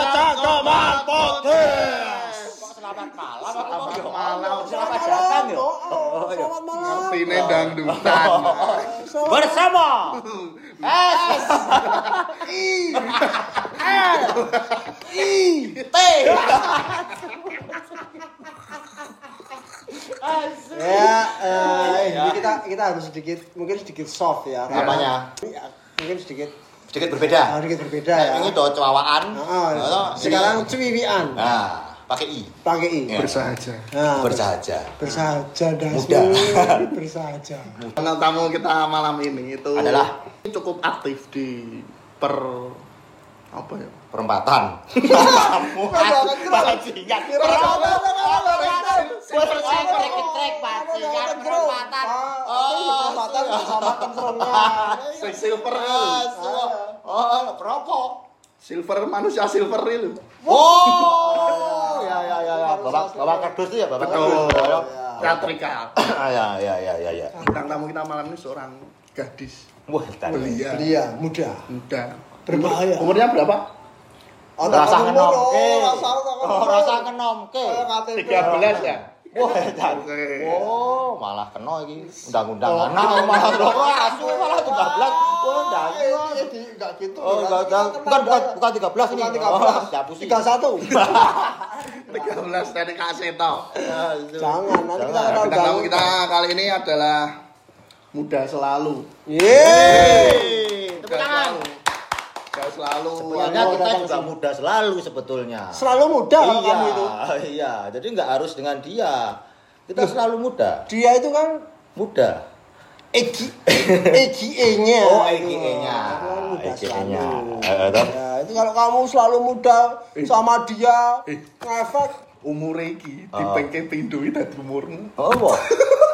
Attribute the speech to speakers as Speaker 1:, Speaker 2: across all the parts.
Speaker 1: di
Speaker 2: Kaca Koman Podcast.
Speaker 3: Selamat malam? Selamat
Speaker 1: malam.
Speaker 3: Selamat datang ya.
Speaker 2: Selamat malam.
Speaker 1: Tine dangdutan.
Speaker 3: Bersama S T
Speaker 2: Ya, eh, ini kita kita harus sedikit mungkin sedikit soft ya.
Speaker 3: Apanya?
Speaker 2: Ya, Mungkin sedikit
Speaker 3: Sedikit berbeda.
Speaker 2: ah, sedikit berbeda ya.
Speaker 3: Ini tuh cewawaan.
Speaker 2: Ah, sekarang cuwiwian
Speaker 3: Nah, pakai i.
Speaker 2: pakai i.
Speaker 3: Ya.
Speaker 1: Bersahaja.
Speaker 2: Nah,
Speaker 3: Bersahaja.
Speaker 2: bersahaja dasmu
Speaker 3: Muda.
Speaker 2: bersahaja.
Speaker 1: Karena tamu kita malam ini itu
Speaker 3: Adalah?
Speaker 1: cukup aktif di per apa ya?
Speaker 3: Perempatan. Kamu bajingan. Trek-trek bajingan perempatan. Oh,
Speaker 2: Perempatan bersama kentrongnya.
Speaker 1: Si silver
Speaker 3: Ah. Oh, berapa?
Speaker 1: Silver manusia silver itu.
Speaker 3: Oh, ya ya ya ya. Bapak bapak kardus ya, Bapak
Speaker 1: Betul.
Speaker 3: kardus.
Speaker 1: Teatrika.
Speaker 3: Ah, Ya ya ya ya ya.
Speaker 1: Bintang tamu kita malam ini seorang gadis
Speaker 3: Wah,
Speaker 1: belia,
Speaker 2: Dia muda.
Speaker 1: muda.
Speaker 2: Berbahaya.
Speaker 1: Umurnya berapa?
Speaker 3: Rasa kenomke.
Speaker 2: Rasa
Speaker 3: Oh, rasa kenomke.
Speaker 2: KTP.
Speaker 1: 13 ya?
Speaker 3: Wah.
Speaker 1: Oke.
Speaker 3: Oh, malah kena iki. Undang-undang anak malah lho asu malah 13. Oh, ndang.
Speaker 2: Enggak gitu.
Speaker 3: Oh, enggak enggak. Bukan bukan bukan 13 ini.
Speaker 2: Bukan 13.
Speaker 3: Oh, dihapusin.
Speaker 2: 31.
Speaker 1: 13 dari Kaseto.
Speaker 2: Jangan, nanti kita
Speaker 1: tamu kita kali ini adalah muda selalu.
Speaker 2: Yeay.
Speaker 3: Tepuk tangan.
Speaker 1: Muda selalu.
Speaker 3: Sebenarnya kita juga
Speaker 2: sini.
Speaker 3: muda selalu sebetulnya.
Speaker 2: Selalu muda kalau
Speaker 3: iya,
Speaker 2: kamu itu.
Speaker 3: iya. Jadi nggak harus dengan dia. Kita selalu muda.
Speaker 2: Dia itu kan
Speaker 3: Muda.
Speaker 2: EG EGE-nya.
Speaker 3: Oh, EGE-nya.
Speaker 2: Muda
Speaker 3: EGE-nya.
Speaker 2: selalu.
Speaker 3: Eh, toh?
Speaker 2: Ya, itu kalau kamu selalu muda sama dia ngefek
Speaker 1: Umur iki
Speaker 3: Oh.
Speaker 1: dipengke pindu iki dadi umurmu.
Speaker 3: Oh.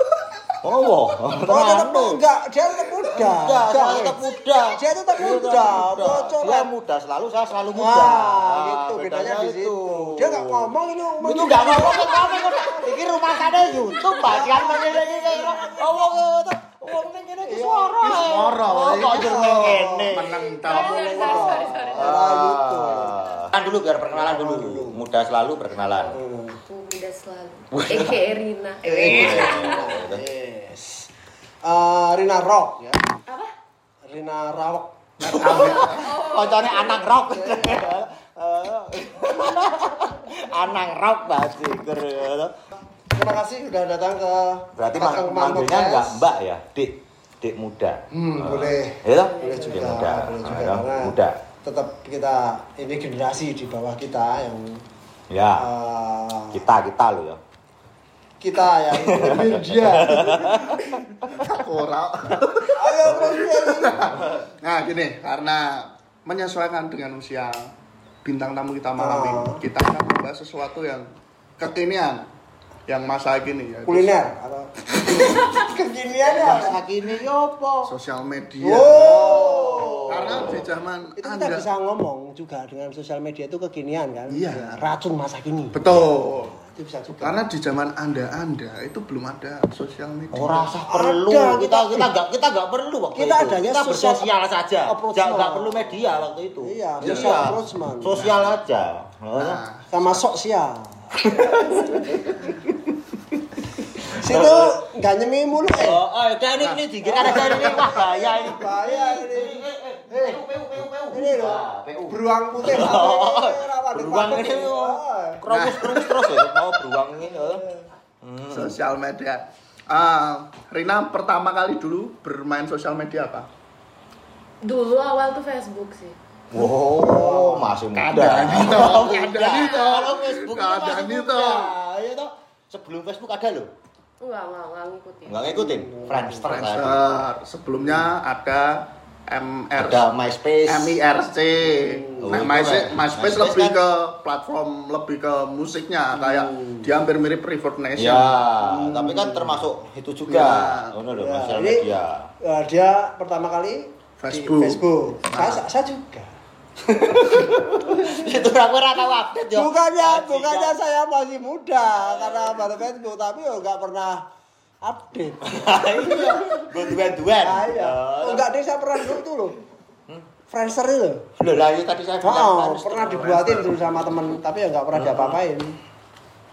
Speaker 3: Oh.
Speaker 2: Oh, tetap enggak, dia tetap muda.
Speaker 3: Muda, saya tetap muda.
Speaker 2: Dia tetap muda. Bocor.
Speaker 3: Dia muda selalu, saya selalu muda.
Speaker 2: Wah, gitu bedanya di situ.
Speaker 3: itu.
Speaker 2: Dia enggak ngomong ini umur
Speaker 3: Itu enggak ngomong ngomong. Iki rumah sana YouTube, Pak. Jangan ngene iki. Ngomong itu. Wong ning kene iki suara.
Speaker 1: Iki suara,
Speaker 3: Oh, kok jeneng kene.
Speaker 1: Meneng ta.
Speaker 2: Ah.
Speaker 3: Kan dulu biar perkenalan dulu. Muda selalu perkenalan.
Speaker 4: Muda selalu. Eke Erina.
Speaker 2: Yes. Eh, Rina Rock ya.
Speaker 4: Apa?
Speaker 2: Rina Rawak.
Speaker 3: Koncone anak rock. Anak rock berarti.
Speaker 2: Terima kasih sudah datang ke
Speaker 3: Berarti mang- manggilnya enggak Mbak ya, Dik. Dik muda.
Speaker 2: Hmm, boleh.
Speaker 3: Ya toh?
Speaker 2: Boleh
Speaker 3: Dik
Speaker 2: juga,
Speaker 3: muda.
Speaker 2: boleh juga
Speaker 3: Ah, ya,
Speaker 2: karena
Speaker 3: muda.
Speaker 2: tetap kita ini generasi di bawah kita yang
Speaker 3: Ya.
Speaker 2: eh,
Speaker 3: Kita kita lo ya.
Speaker 2: Kita yang media.
Speaker 1: Ora.
Speaker 2: Ayo.
Speaker 1: Nah, gini, karena menyesuaikan dengan usia bintang tamu kita malam
Speaker 2: Oh.
Speaker 1: ini, kita akan membahas sesuatu yang kekinian, yang masa kini ya.
Speaker 2: kuliner atau kekiniannya apa?
Speaker 3: Masa kini yo apa?
Speaker 1: Sosial media.
Speaker 2: Oh.
Speaker 1: Karena di zaman
Speaker 2: Itu kita
Speaker 1: Anda
Speaker 2: bisa ngomong juga dengan sosial media itu kekinian kan?
Speaker 1: Iya.
Speaker 2: Ya, racun masa kini.
Speaker 1: betul.
Speaker 2: Itu bisa juga.
Speaker 1: Karena di zaman Anda-anda itu belum ada sosial media.
Speaker 3: Ora usah perlu.
Speaker 2: Ada,
Speaker 3: kita
Speaker 2: kita-
Speaker 3: kita enggak kita enggak perlu waktu
Speaker 2: Kita
Speaker 3: itu.
Speaker 2: adanya
Speaker 3: kita bersosial saja. enggak perlu media waktu itu.
Speaker 2: Iya, social approachment.
Speaker 3: Sosial aja.
Speaker 1: Nah,
Speaker 2: sama sosial. Situ nggak nyemi mulu eh.
Speaker 3: Oh, oh, ini ini dikit ada ini wah bahaya ini.
Speaker 2: Bahaya ini.
Speaker 3: Eh, PU PU PU PU.
Speaker 2: Ini loh.
Speaker 3: Ah, PU.
Speaker 2: Beruang putih.
Speaker 3: Oh, beruang ini kromus kromus terus ya mau beruang ini. oh. Hmm.
Speaker 1: sosial media. Ah, Rina pertama kali dulu bermain sosial media apa?
Speaker 4: Dulu awal tuh Facebook sih.
Speaker 3: Wow, masih muda.
Speaker 1: Keadaan itu,
Speaker 3: Oh,
Speaker 1: keadaan
Speaker 3: muda.
Speaker 1: itu.
Speaker 3: Kalau Facebook masih
Speaker 1: itu.
Speaker 3: muda. Iya toh. Sebelum Facebook ada loh.
Speaker 4: Enggak, enggak, enggak ngikutin.
Speaker 3: Enggak ngikutin. Friendster.
Speaker 1: Friendster. Sebelumnya ada MR
Speaker 3: Ada MySpace.
Speaker 1: MIRC.
Speaker 3: Oh,
Speaker 1: Nah, MySpace. MySpace
Speaker 3: MySpace
Speaker 1: lebih
Speaker 3: kan-
Speaker 1: ke platform lebih ke musiknya kayak dia hampir mirip Reverb Nation.
Speaker 3: Ya, tapi kan termasuk itu juga.
Speaker 1: Ya.
Speaker 3: Ngono loh,
Speaker 2: Ya,
Speaker 3: media.
Speaker 2: Eh, dia pertama kali
Speaker 1: Facebook.
Speaker 2: Facebook. Saya, saya juga.
Speaker 3: Itu aku update yo.
Speaker 2: Bukannya, bukannya saya masih muda karena baru Facebook, tapi yo nggak pernah update.
Speaker 3: Iya. Gue duan-duan.
Speaker 2: Ah, iya. Oh, enggak deh, saya pernah dulu tuh loh. Friendster itu.
Speaker 3: Loh lah itu tadi saya bilang
Speaker 2: Oh, pernah dibuatin tuh sama temen, tapi ya nggak pernah diapa-apain.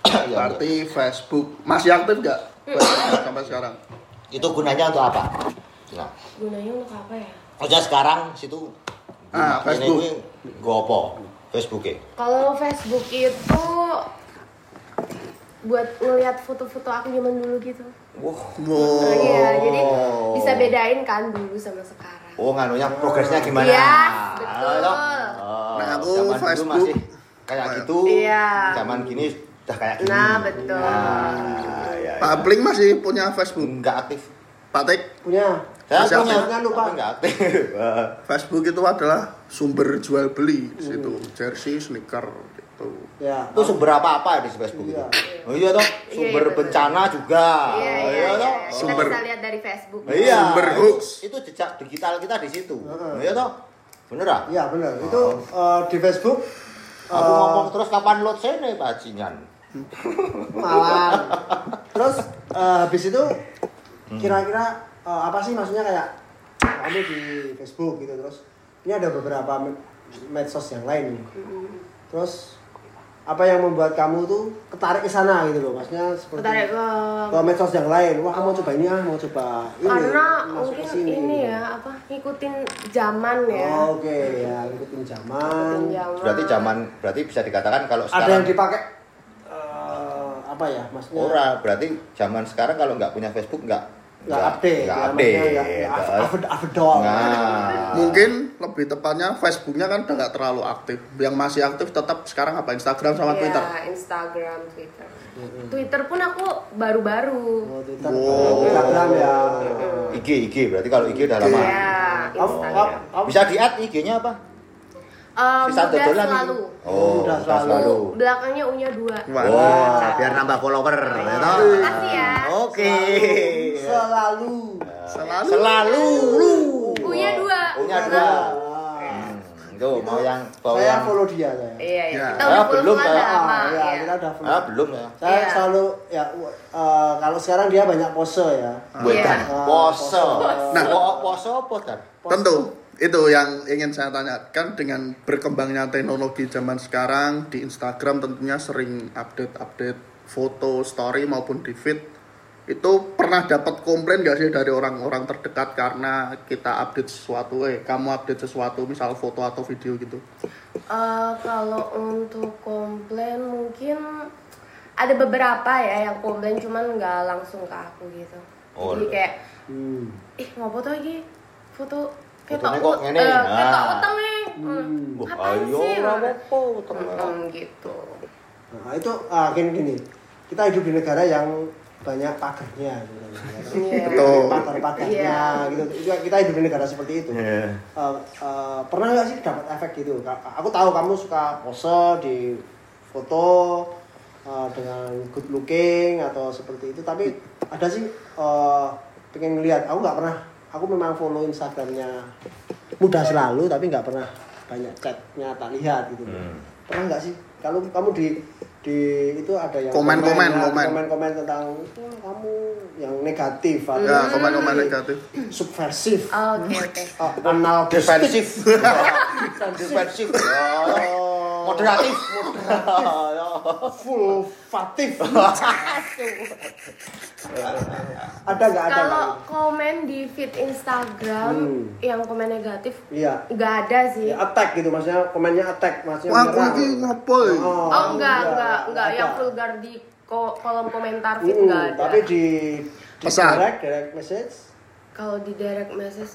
Speaker 3: Iya,
Speaker 1: Berarti Facebook masih aktif nggak? Facebook sampai sekarang.
Speaker 3: Itu gunanya untuk apa? Nah,
Speaker 4: Gunanya untuk apa ya?
Speaker 3: aja sekarang situ
Speaker 1: Ah,
Speaker 3: ini
Speaker 1: Facebook.
Speaker 3: kuwi nggo apa? Facebook e.
Speaker 4: Kalau Facebook itu buat ngelihat foto-foto aku zaman dulu gitu.
Speaker 3: Wah.
Speaker 1: Wow.
Speaker 4: Oh, iya, jadi bisa bedain kan dulu sama sekarang.
Speaker 3: Oh, nganunya progresnya gimana?
Speaker 4: Iya, betul.
Speaker 3: Ah, toh? Oh,
Speaker 1: Nah, aku
Speaker 3: zaman dulu
Speaker 1: Facebook.
Speaker 3: masih kayak gitu.
Speaker 4: Iya.
Speaker 3: Zaman gini udah kayak gini.
Speaker 4: Nah, betul.
Speaker 3: Nah, ya,
Speaker 1: Pak Bling masih punya Facebook.
Speaker 3: Enggak aktif.
Speaker 1: Pak Tek,
Speaker 2: Punya. Aktif. Jangan lupa.
Speaker 3: enggak aktif.
Speaker 1: Facebook itu adalah sumber jual beli di situ. Jersey, sneaker gitu.
Speaker 2: Ya.
Speaker 3: itu sumber apa apa di Facebook itu?
Speaker 2: Iya.
Speaker 3: Oh iya toh,
Speaker 4: Iya,
Speaker 3: sumber
Speaker 4: iya,
Speaker 3: bencana juga.
Speaker 4: Iya, iya,
Speaker 3: Oh,
Speaker 4: iya.
Speaker 3: toh.
Speaker 4: Kita
Speaker 1: Sumber.
Speaker 4: bisa lihat dari Facebook.
Speaker 3: Iya.
Speaker 1: Sumber hoax.
Speaker 3: Itu jejak digital kita di situ. Iya toh? Bener ah?
Speaker 2: Iya benar. Itu eh, di Facebook
Speaker 3: Aku
Speaker 2: eh,
Speaker 3: ngomong terus kapan load sene bajingan.
Speaker 2: malam. Terus eh, habis itu
Speaker 3: Hmm.
Speaker 2: kira-kira eh, apa sih maksudnya kayak kamu di Facebook gitu terus ini ada beberapa me- medsos yang lain nih. Terus apa yang membuat kamu tuh ketarik ke sana gitu loh maksudnya seperti
Speaker 4: Ketarik ke
Speaker 2: ke medsos yang lain wah kamu coba ini ah mau coba ini
Speaker 4: karena
Speaker 2: masuk
Speaker 4: mungkin
Speaker 2: ke sini
Speaker 4: ini
Speaker 2: gitu.
Speaker 4: ya apa ngikutin zaman ya.
Speaker 2: Oh, oke ya ngikutin zaman
Speaker 4: Ngikutin zaman.
Speaker 3: Berarti zaman berarti bisa dikatakan kalau
Speaker 2: ada yang
Speaker 3: sekarang
Speaker 2: dipakai eh, apa ya maksudnya
Speaker 3: ora berarti zaman sekarang kalau nggak punya Facebook nggak
Speaker 2: nggak update
Speaker 3: nggak
Speaker 2: ya,
Speaker 3: update.
Speaker 2: update
Speaker 3: Nah,
Speaker 1: Mungkin lebih tepatnya Facebooknya kan udah nggak terlalu aktif. Yang masih aktif tetap sekarang apa Instagram sama
Speaker 4: Iya,
Speaker 1: Twitter.
Speaker 4: Instagram, Twitter. Twitter pun aku baru-baru.
Speaker 2: Oh, Twitter,
Speaker 1: Wow.
Speaker 2: Instagram ya.
Speaker 3: IG IG berarti kalau IG udah lama.
Speaker 4: Iya,
Speaker 2: Kamu,
Speaker 4: Instagram.
Speaker 2: kamu, kamu
Speaker 3: Bisa di add IG-nya apa?
Speaker 4: Eh,
Speaker 3: Sisa dodolan
Speaker 4: selalu.
Speaker 3: Oh,
Speaker 2: mudah selalu.
Speaker 3: selalu.
Speaker 4: Belakangnya U-nya dua.
Speaker 1: Wah.
Speaker 3: Oh, biar nambah follower, ya toh?
Speaker 4: Makasih ya.
Speaker 3: Oke.
Speaker 2: selalu.
Speaker 1: Selalu.
Speaker 3: Selalu.
Speaker 4: U-nya dua.
Speaker 3: U-nya dua.
Speaker 2: Ah.
Speaker 3: Hmm, Tuh, mau yang mau
Speaker 2: Saya
Speaker 3: yang
Speaker 2: follow dia saya.
Speaker 4: Iya, iya.
Speaker 1: Ya.
Speaker 4: Kita
Speaker 3: Ah,
Speaker 4: udah
Speaker 3: belum, ya.
Speaker 4: udah lama.
Speaker 2: Ah, ya,
Speaker 4: iya.
Speaker 2: kita udah follow.
Speaker 3: Ah, belum ya.
Speaker 2: Saya
Speaker 4: Iya.
Speaker 2: selalu ya eh, kalau sekarang dia banyak pose ya.
Speaker 3: Buat
Speaker 4: Iya.
Speaker 3: pose.
Speaker 2: Nah.
Speaker 3: Nah, pose apa kan?
Speaker 1: Tentu itu yang ingin saya tanyakan dengan berkembangnya teknologi zaman sekarang di Instagram tentunya sering update-update foto, story maupun di feed itu pernah dapat komplain gak sih dari orang-orang terdekat karena kita update sesuatu eh kamu update sesuatu misal foto atau video gitu
Speaker 4: Eh, kalau untuk komplain mungkin ada beberapa ya yang komplain cuman nggak langsung ke aku gitu.
Speaker 3: Oh.
Speaker 4: Jadi kayak
Speaker 2: Hmm.
Speaker 4: ih mau foto lagi foto ketok
Speaker 3: kok ngene?
Speaker 4: eh, ketok utang nih Hmm.
Speaker 3: Wah,
Speaker 4: ngapain
Speaker 3: ayo ora apa-apa, utang.
Speaker 4: Hmm, gitu
Speaker 2: Nah, itu ah, gini gini. Kita hidup di negara yang banyak pagarnya gitu kan, ya kan?
Speaker 4: Iya.
Speaker 1: Betul.
Speaker 2: Pagar-pagarnya
Speaker 4: Iya.
Speaker 2: gitu. Itu Kita hidup di negara seperti itu.
Speaker 3: Iya.
Speaker 2: Eh, eh, pernah nggak sih dapat efek gitu? Aku tahu kamu suka pose di foto eh, dengan good looking atau seperti itu, tapi ada sih eh, pengen ngeliat. Aku nggak pernah. Aku memang follow Instagramnya mudah selalu, tapi nggak pernah banyak chatnya tak lihat gitu.
Speaker 3: Hmm.
Speaker 2: Pernah nggak sih? Kalau kamu di di itu ada yang
Speaker 1: Komen, komen,
Speaker 2: ya,
Speaker 1: komen.
Speaker 2: komen-komen tentang "Wah, kamu yang negatif atau
Speaker 1: ya komen-komen negatif
Speaker 2: subversif
Speaker 4: Oh, oke oke
Speaker 2: Oh, anal
Speaker 3: Defensif. Defensif. Oh. Moderatif.
Speaker 2: full fatif ada nggak ada
Speaker 4: kalau komen di feed Instagram
Speaker 2: Hmm.
Speaker 4: yang komen negatif
Speaker 2: iya
Speaker 4: nggak ada sih
Speaker 2: ya, attack gitu maksudnya komennya attack maksudnya
Speaker 1: wah aku ini ya?
Speaker 2: oh,
Speaker 4: Oh enggak,
Speaker 2: iya,
Speaker 4: enggak, enggak yang vulgar di ko- kolom komentar feed
Speaker 2: Hmm,
Speaker 4: enggak ada.
Speaker 2: tapi di di
Speaker 1: Pesan.
Speaker 2: direct direct message
Speaker 4: Kalau di direct message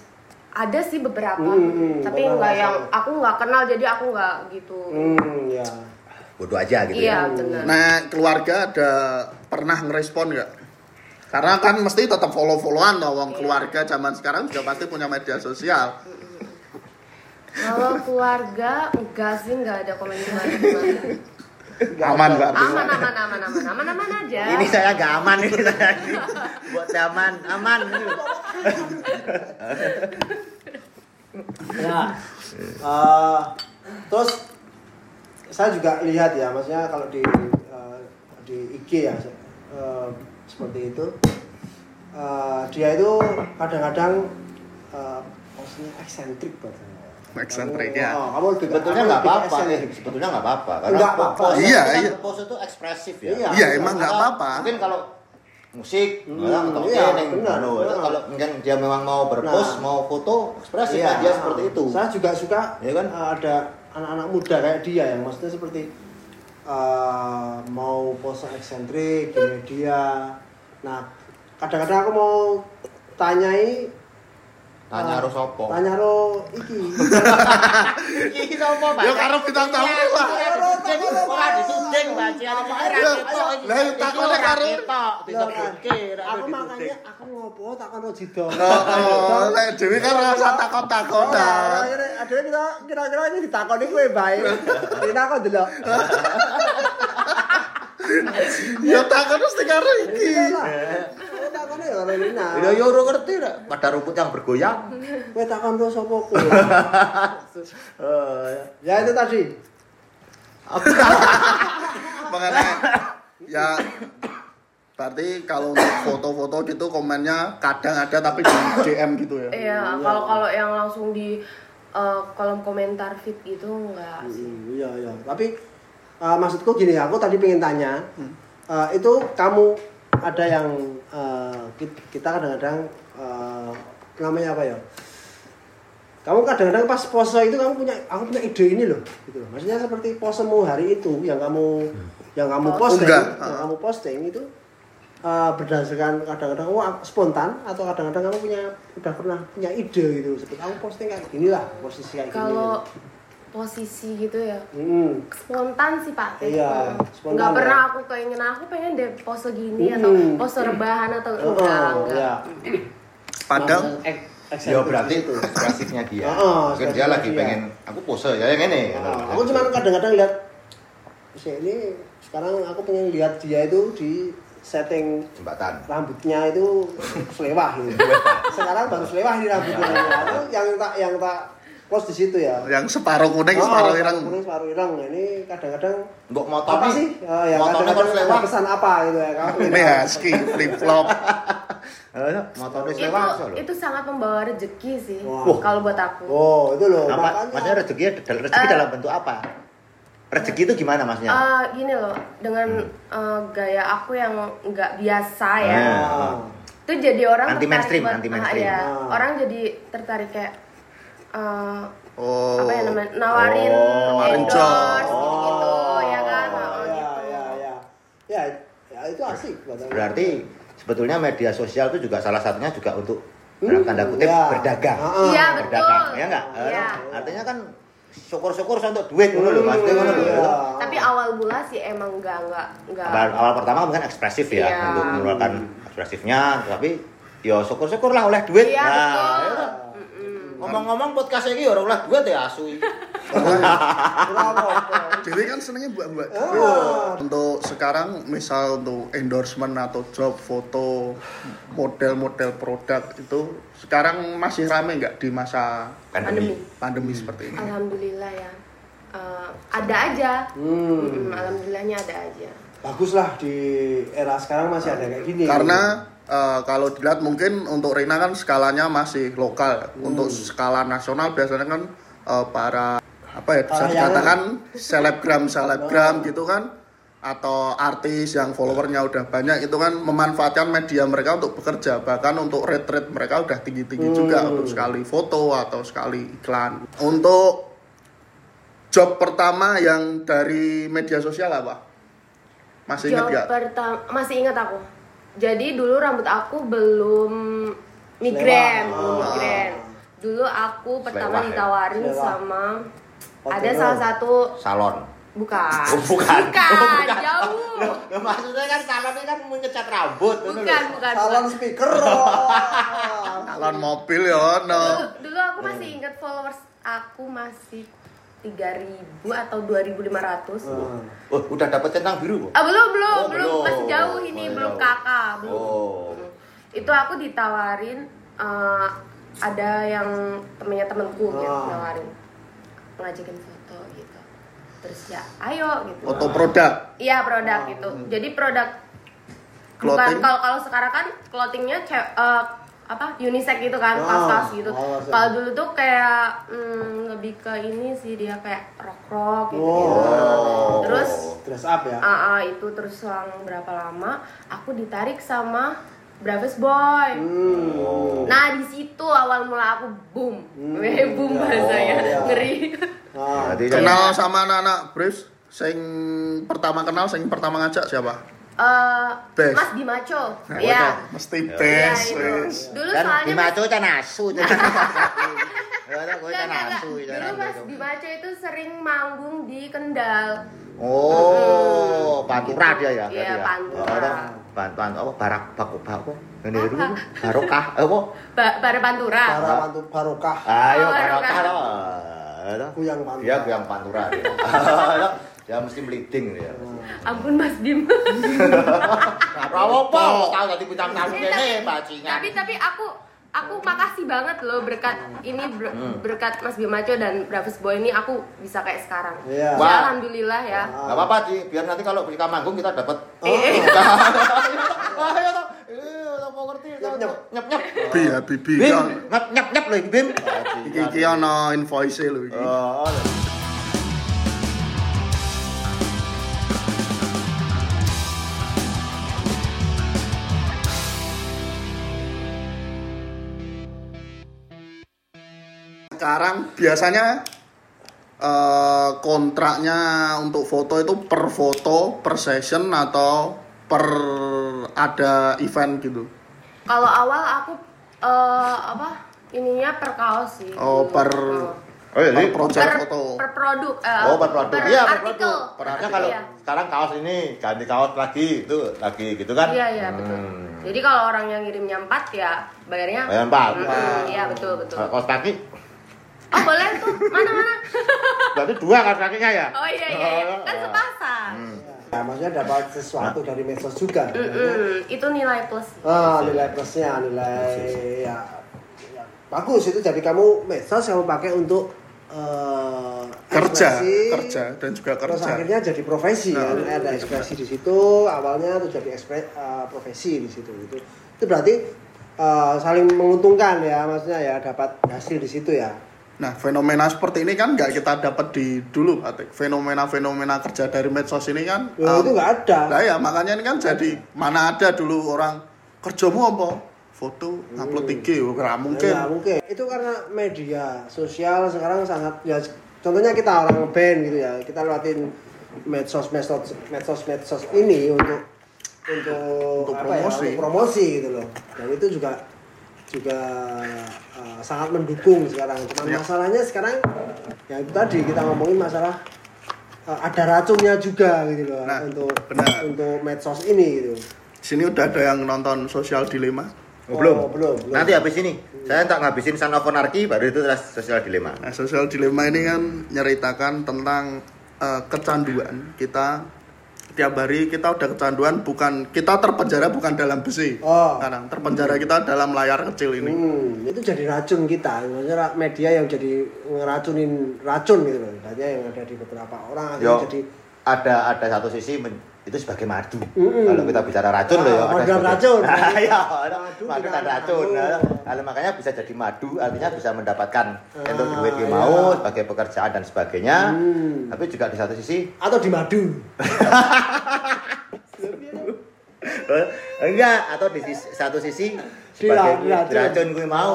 Speaker 4: ada sih beberapa,
Speaker 2: Hmm, hmm,
Speaker 4: tapi enggak yang aku enggak kenal jadi aku enggak gitu.
Speaker 2: hmm ya
Speaker 3: Bodoh aja gitu
Speaker 4: Iya,
Speaker 3: ya.
Speaker 4: benar.
Speaker 1: Nah, keluarga ada pernah ngerespon nggak? Karena kan mesti tetap follow-followan toh, wong
Speaker 4: Iya.
Speaker 1: keluarga zaman sekarang juga pasti punya media sosial.
Speaker 4: Kalau keluarga enggak sih enggak ada komen gimana gimana.
Speaker 1: Aman berarti.
Speaker 4: Aman aman aman aman aman aman aja.
Speaker 3: Ini saya gak aman ini saya. Buat aman, aman.
Speaker 2: ya eh, terus saya juga lihat ya maksudnya kalau di eh, di IG ya eh, seperti itu eh, dia itu kadang-kadang uh, maksudnya eksentrik buat saya.
Speaker 1: Eksentrik,
Speaker 2: Kamu-
Speaker 1: ya.
Speaker 2: oh, kamu lebih
Speaker 3: sebetulnya nggak apa-apa eh, sebetulnya nggak apa-apa karena
Speaker 2: Nggak apa-apa.
Speaker 3: pose
Speaker 1: Iya,
Speaker 3: kan-
Speaker 1: iya.
Speaker 3: pose itu ekspresif ya
Speaker 2: Iya.
Speaker 1: Iya, emang nggak apa-apa.
Speaker 3: mungkin kalau musik
Speaker 2: Hmm,
Speaker 3: ya, atau
Speaker 2: iya,
Speaker 3: neng,
Speaker 2: benar,
Speaker 3: anu,
Speaker 2: benar.
Speaker 3: itu kalau mungkin dia memang mau berpose
Speaker 2: Nah.
Speaker 3: mau foto ekspresif
Speaker 2: Iya.
Speaker 3: dia seperti itu
Speaker 2: Saya juga suka
Speaker 3: Iya kan?
Speaker 2: uh, ada anak-anak muda kayak dia yang maksudnya seperti uh, mau pose eksentrik di media. Nah, kadang-kadang aku mau tanyai
Speaker 3: tanya
Speaker 2: ah,
Speaker 3: ro sopo
Speaker 2: tanya ro iki.
Speaker 3: Iki sapa, pak?
Speaker 1: Ya karo pitang
Speaker 3: tahun
Speaker 1: lah lah takone karo pitang tahun
Speaker 2: aku makanya aku ngopo takon ro Heeh.
Speaker 1: Oh, oh, lek dhewe kan ora usah
Speaker 2: takon takon ta dhewe kita kira-kira iki ditakoni kowe bae dina kok delok
Speaker 1: Ya takon mesti karo iki.
Speaker 2: Takone ya karo Rina.
Speaker 3: Ya yo ora ngerti nek pada rumput yang bergoyang.
Speaker 2: Kowe takon ro sapa kowe?
Speaker 3: Eh,
Speaker 2: Ya itu tadi.
Speaker 1: Mengenai ya berarti kalau untuk foto-foto gitu komennya kadang ada tapi di DM gitu ya.
Speaker 4: Iya, kalau kalau yang langsung di eh, kolom komentar feed gitu enggak sih.
Speaker 2: Hmm, iya iya. Tapi uh, maksudku gini, aku tadi pengen tanya, uh, itu kamu ada yang uh, ki- kita kadang-kadang uh, namanya apa ya? Kamu kadang-kadang pas pose itu kamu punya, aku punya ide ini loh, gitu. loh. Maksudnya seperti posemu hari itu yang kamu yang kamu posting,
Speaker 1: Unggah.
Speaker 2: yang kamu posting itu uh, berdasarkan kadang-kadang wah spontan atau kadang-kadang kamu punya udah pernah punya ide gitu, seperti kamu posting kayak gini lah posisi kayak gini.
Speaker 4: Kalau posisi gitu ya
Speaker 2: Hmm.
Speaker 4: spontan sih pak
Speaker 2: Iya,
Speaker 4: Hmm.
Speaker 2: spontan
Speaker 4: nggak
Speaker 2: ya.
Speaker 4: pernah aku keinginan aku pengen deh pose gini atau
Speaker 2: Hmm.
Speaker 4: pose rebahan atau
Speaker 2: Oh,
Speaker 4: enggak enggak
Speaker 2: ya.
Speaker 1: Padahal
Speaker 3: Ya berarti
Speaker 2: itu.
Speaker 3: ekspresifnya dia.
Speaker 2: Oh,
Speaker 3: Mungkin dia lagi
Speaker 2: dia.
Speaker 3: pengen aku pose ya yang ini.
Speaker 2: Nah, aku cuma kadang-kadang lihat "Sih, ini sekarang aku pengen lihat dia itu di setting
Speaker 3: jembatan.
Speaker 2: rambutnya itu selewah gitu. sekarang baru selewah di rambutnya Aku yang tak yang tak post di situ ya
Speaker 1: yang separuh kuning, separuh ireng.
Speaker 2: kuning separuh ireng ini kadang-kadang
Speaker 3: Mbok motor
Speaker 2: apa sih Oh, ya
Speaker 3: Motornya
Speaker 2: kadang-kadang
Speaker 3: kan
Speaker 2: ada pesan apa gitu ya kamu
Speaker 1: Ini husky, flip flop.
Speaker 3: Motornya
Speaker 4: itu
Speaker 3: so, loh.
Speaker 4: itu sangat membawa rezeki sih
Speaker 2: Wah.
Speaker 4: kalau buat aku
Speaker 2: oh itu loh
Speaker 3: Apa?
Speaker 2: makanya
Speaker 3: Maksudnya rezeki rezeki
Speaker 4: Eh.
Speaker 3: dalam bentuk apa? Rezeki itu gimana maksudnya?
Speaker 4: Eh, gini loh dengan eh, gaya aku yang nggak biasa ya
Speaker 3: Ah.
Speaker 4: itu jadi orang
Speaker 3: Anti
Speaker 4: tertarik
Speaker 3: mainstream, anti
Speaker 4: ah,
Speaker 3: mainstream.
Speaker 2: Ah.
Speaker 4: orang jadi tertarik kayak eh,
Speaker 1: Oh.
Speaker 4: apa ya namanya nawarin
Speaker 3: Oh,
Speaker 1: nawarin
Speaker 4: endorse
Speaker 1: job.
Speaker 4: gitu-gitu ya kan
Speaker 2: Oh,
Speaker 4: Oh,
Speaker 2: ya,
Speaker 4: gitu.
Speaker 2: ya, ya. Ya, ya itu asik.
Speaker 3: Berarti sebetulnya media sosial itu juga salah satunya juga untuk
Speaker 2: Hmm,
Speaker 3: dalam tanda kutip
Speaker 2: ya.
Speaker 3: berdagang.
Speaker 4: Iya, betul.
Speaker 3: berdagang, ya enggak?
Speaker 4: Iya.
Speaker 3: Artinya kan syukur-syukur untuk duit ngono lho, maksudnya ngono lho.
Speaker 2: Iya.
Speaker 4: tapi awal mula sih emang nggak nggak nggak
Speaker 3: Awal, awal pertama bukan ekspresif ya,
Speaker 4: Iya.
Speaker 3: untuk mengeluarkan ekspresifnya, tapi ya syukur-syukur lah oleh duit.
Speaker 4: iya
Speaker 3: Nah,
Speaker 4: betul
Speaker 3: ya.
Speaker 4: Mm-mm.
Speaker 3: Ngomong-ngomong podcast ini orang oleh duit ya asui.
Speaker 2: Apa-apa.
Speaker 1: Dewi kan senengnya buat-buat.
Speaker 2: Ah.
Speaker 1: Untuk sekarang misal untuk endorsement atau job foto model-model produk itu sekarang masih rame nggak di masa
Speaker 3: Pandemi.
Speaker 1: pandemi seperti ini?
Speaker 4: alhamdulillah ya Eh, ada aja
Speaker 2: Hmm.
Speaker 4: Mm-mm, alhamdulillahnya ada aja
Speaker 2: Bagus lah di era sekarang masih ada kayak gini.
Speaker 1: Karena eh, kalau dilihat mungkin untuk Rina kan skalanya masih lokal. Untuk skala nasional biasanya kan eh, para apa ya bisa dikatakan selebgram selebgram gitu kan atau artis yang followernya udah banyak itu kan memanfaatkan media mereka untuk bekerja. Bahkan untuk rate mereka udah tinggi tinggi juga untuk sekali foto atau sekali iklan. Untuk job pertama yang dari media sosial apa? Masih ingat
Speaker 4: Job pertama masih ingat aku. Jadi dulu rambut aku belum migren,
Speaker 2: Selewah.
Speaker 4: belum
Speaker 2: Ah.
Speaker 4: migren. Dulu aku pertama
Speaker 3: Selewah ya?
Speaker 4: ditawarin
Speaker 2: Selewah.
Speaker 4: sama
Speaker 2: Hotel.
Speaker 4: ada salah satu
Speaker 3: Salon.
Speaker 4: bukan.
Speaker 3: Oh, bukan.
Speaker 4: Bukan,
Speaker 3: Oh, bukan.
Speaker 4: jauh.
Speaker 3: Ya, maksudnya kan salon ini kan mengecat rambut.
Speaker 4: Bukan, bukan.
Speaker 2: salon
Speaker 4: bukan.
Speaker 2: speaker. oh.
Speaker 1: Salon mobil ya
Speaker 4: Dulu,
Speaker 1: no.
Speaker 4: dulu aku masih ingat followers aku masih 3000 atau 2500.
Speaker 2: Hmm.
Speaker 3: Oh, udah dapat centang biru kok.
Speaker 4: Ah, belum, belum,
Speaker 3: Oh,
Speaker 4: belum,
Speaker 3: belum.
Speaker 4: masih jauh ini,
Speaker 3: Oh,
Speaker 4: belum kakak, belum.
Speaker 3: Oh.
Speaker 4: Itu aku ditawarin eh, ada yang temennya temenku gitu
Speaker 2: Ah.
Speaker 4: nawarin ngajakin foto gitu terus ya ayo gitu
Speaker 1: Foto produk.
Speaker 4: iya produk gitu jadi produk bukan kalau kalau sekarang kan clothingnya eh, apa unisex gitu kan
Speaker 2: Ah,
Speaker 4: kaos-kaos gitu
Speaker 2: kaos, ya.
Speaker 4: kalau dulu tuh kayak hmm, lebih ke ini sih dia kayak rock rock gitu,
Speaker 2: Oh.
Speaker 4: terus
Speaker 2: dress up ya
Speaker 4: Ah, ah, itu terus selang berapa lama aku ditarik sama Bravest Boy.
Speaker 2: hmm.
Speaker 4: Nah di situ awal mula aku boom,
Speaker 2: Hmm.
Speaker 4: Boom bahasanya
Speaker 2: Oh, iya.
Speaker 4: ngeri.
Speaker 2: Ah,
Speaker 1: Kenal sama anak-anak Briefs? Sing pertama kenal, sing pertama ngajak siapa?
Speaker 4: Eh. Mas Dimaco,
Speaker 1: Nah,
Speaker 4: ya.
Speaker 1: Mesti
Speaker 4: Ya
Speaker 1: best.
Speaker 4: itu.
Speaker 1: wes.
Speaker 4: Dulu
Speaker 3: kan
Speaker 4: soalnya
Speaker 3: di
Speaker 4: Mas
Speaker 3: maco can asu. Ya ada gue
Speaker 4: Enggak,
Speaker 3: can
Speaker 4: enggak,
Speaker 3: asu.
Speaker 4: enggak.
Speaker 3: can
Speaker 4: Dulu Mas. Dimaco itu sering manggung di Kendal.
Speaker 3: Oh, pantura dia ya.
Speaker 4: Iya,
Speaker 3: ya?
Speaker 4: Pantura.
Speaker 3: Oh, bantuan apa barak baku baku. Ini dulu barokah apa?
Speaker 4: Ba Bare Pantura.
Speaker 2: para mantu barokah
Speaker 3: Ayo
Speaker 4: Oh,
Speaker 3: barokah loh.
Speaker 2: Kuyang pantura.
Speaker 3: Dia kuyang pantura Dia mesti bleeding dia.
Speaker 4: Ampun Mas Bim.
Speaker 3: Rawo apa? Tahu tadi bintang tamu kene
Speaker 4: tapi-
Speaker 3: bajingan.
Speaker 4: tapi tapi aku aku makasih banget loh berkat ini ber-
Speaker 3: Hmm.
Speaker 4: berkat Mas Bimaco dan Bravis Boy ini aku bisa kayak sekarang.
Speaker 2: Iya.
Speaker 4: Ya,
Speaker 3: Wah.
Speaker 4: alhamdulillah ya.
Speaker 3: Gak apa-apa Ci, biar nanti kalau kita manggung kita dapat
Speaker 4: Eh,
Speaker 3: Ayo toh. Eh, mau ngerti.
Speaker 2: Nyep-nyep.
Speaker 3: Nyep nyep.
Speaker 1: Bi ya, bibi.
Speaker 3: Bim,
Speaker 1: Kan.
Speaker 3: nyep nyep nyep lho iki, Bim.
Speaker 1: Iki iki ana invoice lho iki. Sekarang biasanya eh, kontraknya untuk foto itu per foto, per session atau per ada event gitu.
Speaker 4: Kalau awal aku eh, apa ininya per kaos sih.
Speaker 1: Oh, per
Speaker 3: Oh, iya,
Speaker 1: per project
Speaker 4: per,
Speaker 1: foto.
Speaker 4: per produk. eh,
Speaker 3: Oh, per produk. Iya, per
Speaker 4: artikel.
Speaker 3: produk. Perasaan kalau
Speaker 4: Iya.
Speaker 3: sekarang kaos ini ganti kaos lagi, itu lagi gitu kan?
Speaker 4: Iya iya betul.
Speaker 3: Hmm.
Speaker 4: Jadi kalau orang yang ngirimnya empat ya bayarnya.
Speaker 3: Bayar empat.
Speaker 4: Iya betul betul.
Speaker 3: Kalau kaos kaki,
Speaker 4: Oh boleh tuh mana mana.
Speaker 3: berarti dua kaos kakinya ya?
Speaker 4: Oh iya iya, iya. kan
Speaker 3: Oh.
Speaker 4: sepasang.
Speaker 2: ya maksudnya dapat sesuatu dari medsos juga
Speaker 4: Mm-mm, Itu nilai plus.
Speaker 2: ah nilai plusnya nilai ya, ya bagus itu jadi kamu medsos kamu pakai untuk eh,
Speaker 1: kerja,
Speaker 2: ekspresi,
Speaker 1: kerja dan juga
Speaker 2: terus
Speaker 1: kerja.
Speaker 2: akhirnya jadi profesi
Speaker 1: Nah,
Speaker 2: kan ada ekspresi di situ awalnya tuh jadi ekspre, eh, profesi di situ itu itu berarti eh, saling menguntungkan ya maksudnya ya dapat hasil di situ ya
Speaker 1: Nah, fenomena seperti ini kan nggak kita dapat di dulu, Atik. Fenomena-fenomena kerja dari medsos ini kan
Speaker 2: Ya,
Speaker 1: um,
Speaker 2: itu nggak ada
Speaker 1: Nah ya makanya ini kan jadi mana ada dulu orang kerjamu apa? Foto, upload IG, oh, nggak mungkin.
Speaker 2: Ya, mungkin. Itu karena media sosial sekarang sangat ya contohnya kita orang band gitu ya. Kita lewatin medsos medsos medsos medsos ini untuk untuk,
Speaker 1: Untuk
Speaker 2: apa
Speaker 1: promosi.
Speaker 2: ya, untuk promosi gitu loh. Dan itu juga juga uh, sangat mendukung sekarang. Cuman
Speaker 1: Ya.
Speaker 2: masalahnya sekarang ya itu tadi kita ngomongin masalah uh, ada racunnya juga gitu loh
Speaker 1: Nah,
Speaker 2: untuk
Speaker 1: benar.
Speaker 2: untuk medsos ini gitu.
Speaker 1: Sini udah ada yang nonton sosial dilema.
Speaker 3: Oh, belum.
Speaker 2: Oh, belum, belum.
Speaker 3: Nanti habis ini, saya tak ngabisin Son of Anarchy, baru itu terus sosial dilema.
Speaker 1: Nah, sosial dilema ini kan nyeritakan tentang eh, kecanduan kita tiap hari kita udah kecanduan bukan kita terpenjara bukan dalam besi
Speaker 2: Oh.
Speaker 1: sekarang terpenjara kita dalam layar kecil ini
Speaker 2: Hmm, itu jadi racun kita. Maksudnya media yang jadi ngeracunin racun gitu loh. Banyak yang ada di beberapa orang
Speaker 3: Yo,
Speaker 2: jadi
Speaker 3: ada ada satu sisi men- itu sebagai madu.
Speaker 2: Mm-mm.
Speaker 3: Kalau kita bicara racun loh ya.
Speaker 2: Ah,
Speaker 3: ada
Speaker 2: madu dan
Speaker 3: sebagai-
Speaker 2: racun.
Speaker 3: Ah, Iya, ada
Speaker 2: Madu
Speaker 3: dan racun.
Speaker 2: madu.
Speaker 3: Nah, kalau makanya bisa jadi madu, artinya bisa mendapatkan untuk
Speaker 2: Ah,
Speaker 3: duit yang
Speaker 2: iya.
Speaker 3: mau sebagai pekerjaan dan sebagainya.
Speaker 2: Hmm.
Speaker 3: Tapi juga di satu sisi
Speaker 2: atau di madu.
Speaker 3: enggak atau di sisi, satu sisi sebagai
Speaker 2: diracun.
Speaker 3: racun gue mau,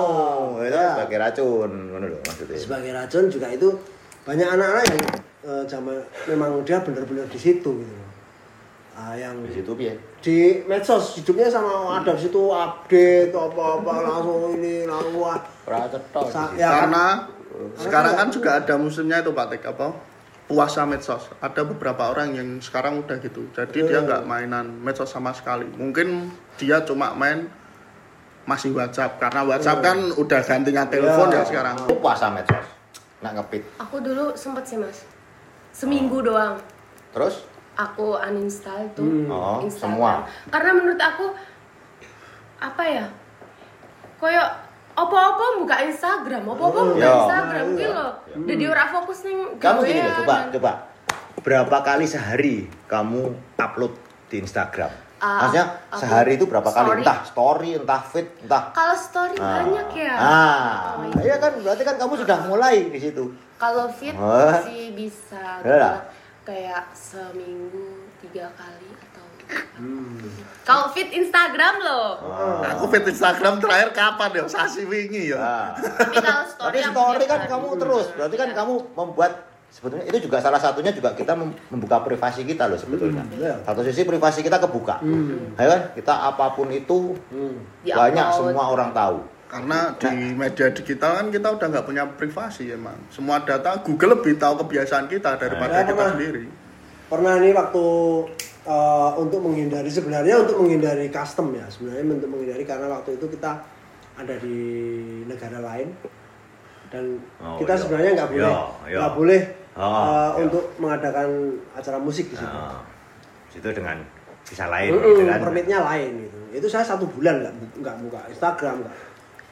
Speaker 2: Oh,
Speaker 3: itu
Speaker 2: iya.
Speaker 3: sebagai racun, ngono loh maksudnya.
Speaker 2: Sebagai racun juga itu banyak anak-anak yang eh, zaman memang dia benar-benar di situ gitu. Ah, yang
Speaker 3: Di situ piye?
Speaker 2: di medsos hidupnya sama ada di situ update apa-apa langsung ini langsung wah
Speaker 3: Ora cetok.
Speaker 2: Ya.
Speaker 1: karena
Speaker 2: Karena
Speaker 1: sekarang kan
Speaker 2: kan-
Speaker 1: juga ada musimnya itu Pak Tek apa puasa medsos ada beberapa orang yang sekarang udah gitu jadi dia
Speaker 2: Hmm.
Speaker 1: nggak mainan medsos sama sekali mungkin dia cuma main masih WhatsApp karena WhatsApp
Speaker 2: Hmm.
Speaker 1: kan udah gantinya telepon
Speaker 2: Ya.
Speaker 1: ya sekarang
Speaker 3: Aku puasa medsos. Nak ngepit.
Speaker 4: Aku dulu sempet sih mas, seminggu doang.
Speaker 3: Terus
Speaker 4: Aku uninstall tuh
Speaker 2: Hmm.
Speaker 3: Oh,
Speaker 4: Instagram.
Speaker 3: semua?
Speaker 4: Karena menurut aku apa ya, koyok apa-apa buka Instagram, apa-apa buka
Speaker 3: Iya.
Speaker 4: Instagram gitu loh. Jadi ora fokus ning
Speaker 3: Kamu gini loh, coba, coba. Berapa kali sehari kamu upload di Instagram?
Speaker 4: Ah,
Speaker 3: Maksudnya sehari itu berapa kali?
Speaker 4: story.
Speaker 3: Entah story, entah feed, entah
Speaker 4: Kalau story banyak ya.
Speaker 3: Ah,
Speaker 4: Oh,
Speaker 3: iya kan berarti kan kamu sudah mulai di situ.
Speaker 4: Kalau fit
Speaker 3: Wah.
Speaker 4: sih bisa
Speaker 3: Ya lah.
Speaker 4: Kayak seminggu tiga kali atau
Speaker 3: Hmm.
Speaker 4: kalau fit Instagram loh.
Speaker 1: Aku fit Instagram terakhir kapan ya? Sasi wingi ya.
Speaker 3: Ah.
Speaker 4: Tapi kalau story
Speaker 3: Tapi story kan
Speaker 4: hari.
Speaker 3: kamu terus, berarti kan kamu membuat sebetulnya itu juga salah satunya juga kita mem- membuka privasi kita loh sebetulnya.
Speaker 2: iya.
Speaker 3: Satu sisi privasi kita kebuka. Ya kan? Kita apa pun itu
Speaker 4: Di
Speaker 3: banyak semua orang tahu.
Speaker 1: Karena di media digital kan kita udah nggak punya privasi emang. Semua data Google lebih tahu kebiasaan kita daripada
Speaker 2: Ya,
Speaker 1: kita
Speaker 2: pernah.
Speaker 1: sendiri.
Speaker 2: pernah nih waktu eh, untuk menghindari sebenarnya untuk menghindari custom ya sebenarnya untuk menghindari karena waktu itu kita ada di negara lain dan
Speaker 3: Oh,
Speaker 2: kita
Speaker 3: iya.
Speaker 2: sebenarnya nggak boleh
Speaker 3: Iya, iya.
Speaker 2: nggak boleh
Speaker 3: Oh,
Speaker 2: eh,
Speaker 3: iya.
Speaker 2: untuk mengadakan acara musik di situ.
Speaker 3: Nah, situ dengan bisa lain
Speaker 2: Mm-mm,
Speaker 3: gitu kan.
Speaker 2: permitnya lain gitu. Itu saya satu bulan nggak nggak buka Instagram nggak.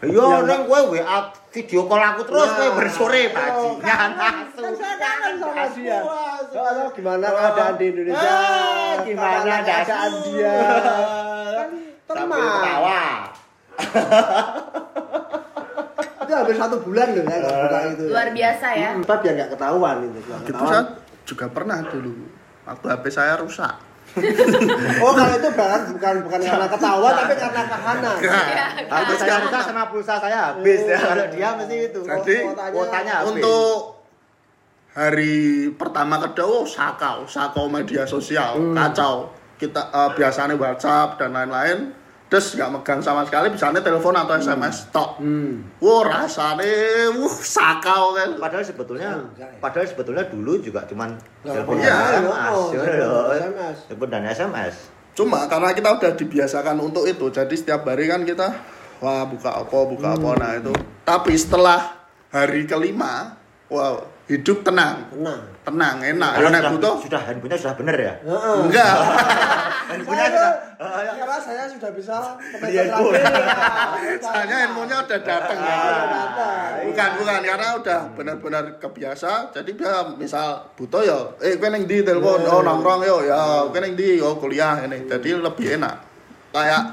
Speaker 3: Iya, neng kowe WA video call aku terus kowe bersore bajingan
Speaker 2: Kan
Speaker 3: asu.
Speaker 2: saya kangen sama dia.
Speaker 3: Puas.
Speaker 2: Soalnya gimana keadaan di Indonesia?
Speaker 3: Ah, gimana
Speaker 2: keadaan dia? Kan tenang.
Speaker 3: ketawa.
Speaker 2: Itu hampir satu bulan loh buka itu.
Speaker 4: Luar biasa ya.
Speaker 2: Tapi biar nggak ketahuan gitu.
Speaker 1: Gitu
Speaker 2: ketahuan.
Speaker 1: saya juga pernah dulu. Waktu HP saya rusak.
Speaker 2: Oh kalau itu bukan bukan bukan karena ketahuan tapi karena kahanan.
Speaker 4: Iya.
Speaker 3: Aku saya rusak sama pulsa saya habis ya. Kalau dia mesti itu.
Speaker 1: Jadi,
Speaker 2: kuotanya-
Speaker 3: habis.
Speaker 1: Untuk hari pertama kedua oh, sakau, sakau media sosial, kacau. Kita eh, biasanya WhatsApp dan lain-lain, terus nggak megang sama sekali, misalnya telepon atau SMS tok.
Speaker 2: Hmm.
Speaker 1: Wah rasanya, wuh sakau kan.
Speaker 3: Padahal sebetulnya,
Speaker 2: Enggak ya.
Speaker 3: padahal sebetulnya dulu juga cuman telepon
Speaker 2: punya,
Speaker 3: dan SMS,
Speaker 2: oh,
Speaker 3: ya
Speaker 2: SMS.
Speaker 3: Telepon dan SMS.
Speaker 1: Cuma karena kita udah dibiasakan untuk itu, jadi setiap hari kan kita wah buka apa buka apa nah itu. Tapi setelah hari kelima, wow hidup tenang,
Speaker 2: Tenang.
Speaker 1: tenang enak. Ya nek
Speaker 3: sudah,
Speaker 1: butuh
Speaker 3: sudah handphonenya sudah bener ya.
Speaker 2: Heeh.
Speaker 1: enggak.
Speaker 3: Handphonenya sudah.
Speaker 2: itu- karena saya sudah bisa
Speaker 3: Beli handphone.
Speaker 1: Soalnya ilmunya udah datang ya. Bukan bukan karena udah benar-benar kebiasa. Jadi dia misal butuh ya, eh kowe ning ndi telepon, oh nongkrong yo ya, kowe ning ndi oh kuliah ini. Jadi lebih enak. Kayak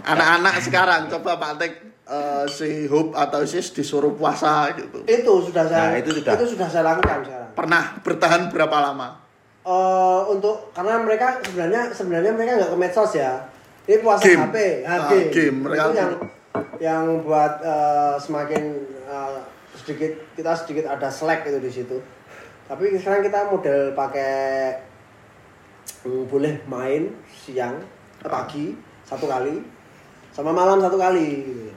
Speaker 1: anak-anak sekarang coba Pak Tek eh, si Hub atau Sis disuruh puasa gitu.
Speaker 2: Itu sudah saya
Speaker 3: Nah, itu sudah.
Speaker 2: itu sudah saya lakukan sekarang.
Speaker 1: Pernah bertahan berapa lama?
Speaker 2: Eh, untuk karena mereka sebenarnya sebenarnya mereka nggak ke medsos ya. Ini puasa
Speaker 1: Game.
Speaker 2: HP, ah,
Speaker 1: Ah,
Speaker 2: game.
Speaker 1: game. Mereka
Speaker 2: Itu yang yang buat eh, semakin eh, sedikit kita sedikit ada slack itu di situ. Tapi sekarang kita model pakai hmm, boleh main siang, pagi satu kali, sama malam satu kali. gitu.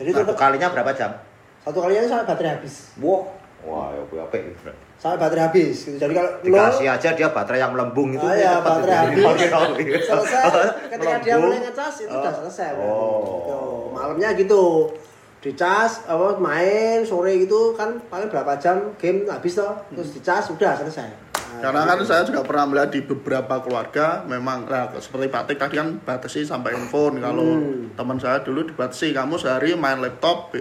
Speaker 2: Jadi
Speaker 3: Satu
Speaker 2: tetap
Speaker 3: kalinya berapa jam?
Speaker 2: satu kalinya sampai baterai habis.
Speaker 3: Wah, wah, ya gue apik.
Speaker 2: Sampai baterai habis gitu. Jadi kalau
Speaker 3: Dikasih aja dia baterai yang melembung itu.
Speaker 2: Ah, ya, baterai habis. Selesai ketika dia
Speaker 3: Melembung.
Speaker 2: mulai ngecas itu udah selesai
Speaker 3: Oh.
Speaker 2: Gitu. malamnya gitu dicas apa main sore gitu kan paling berapa jam game habis toh terus dicas udah selesai Nah,
Speaker 1: Karena kan saya juga pernah melihat di beberapa keluarga memang nah, seperti Pak Tek tadi kan batasi sampai handphone. Kalau
Speaker 2: Hmm.
Speaker 1: teman saya dulu dibatasi kamu sehari main laptop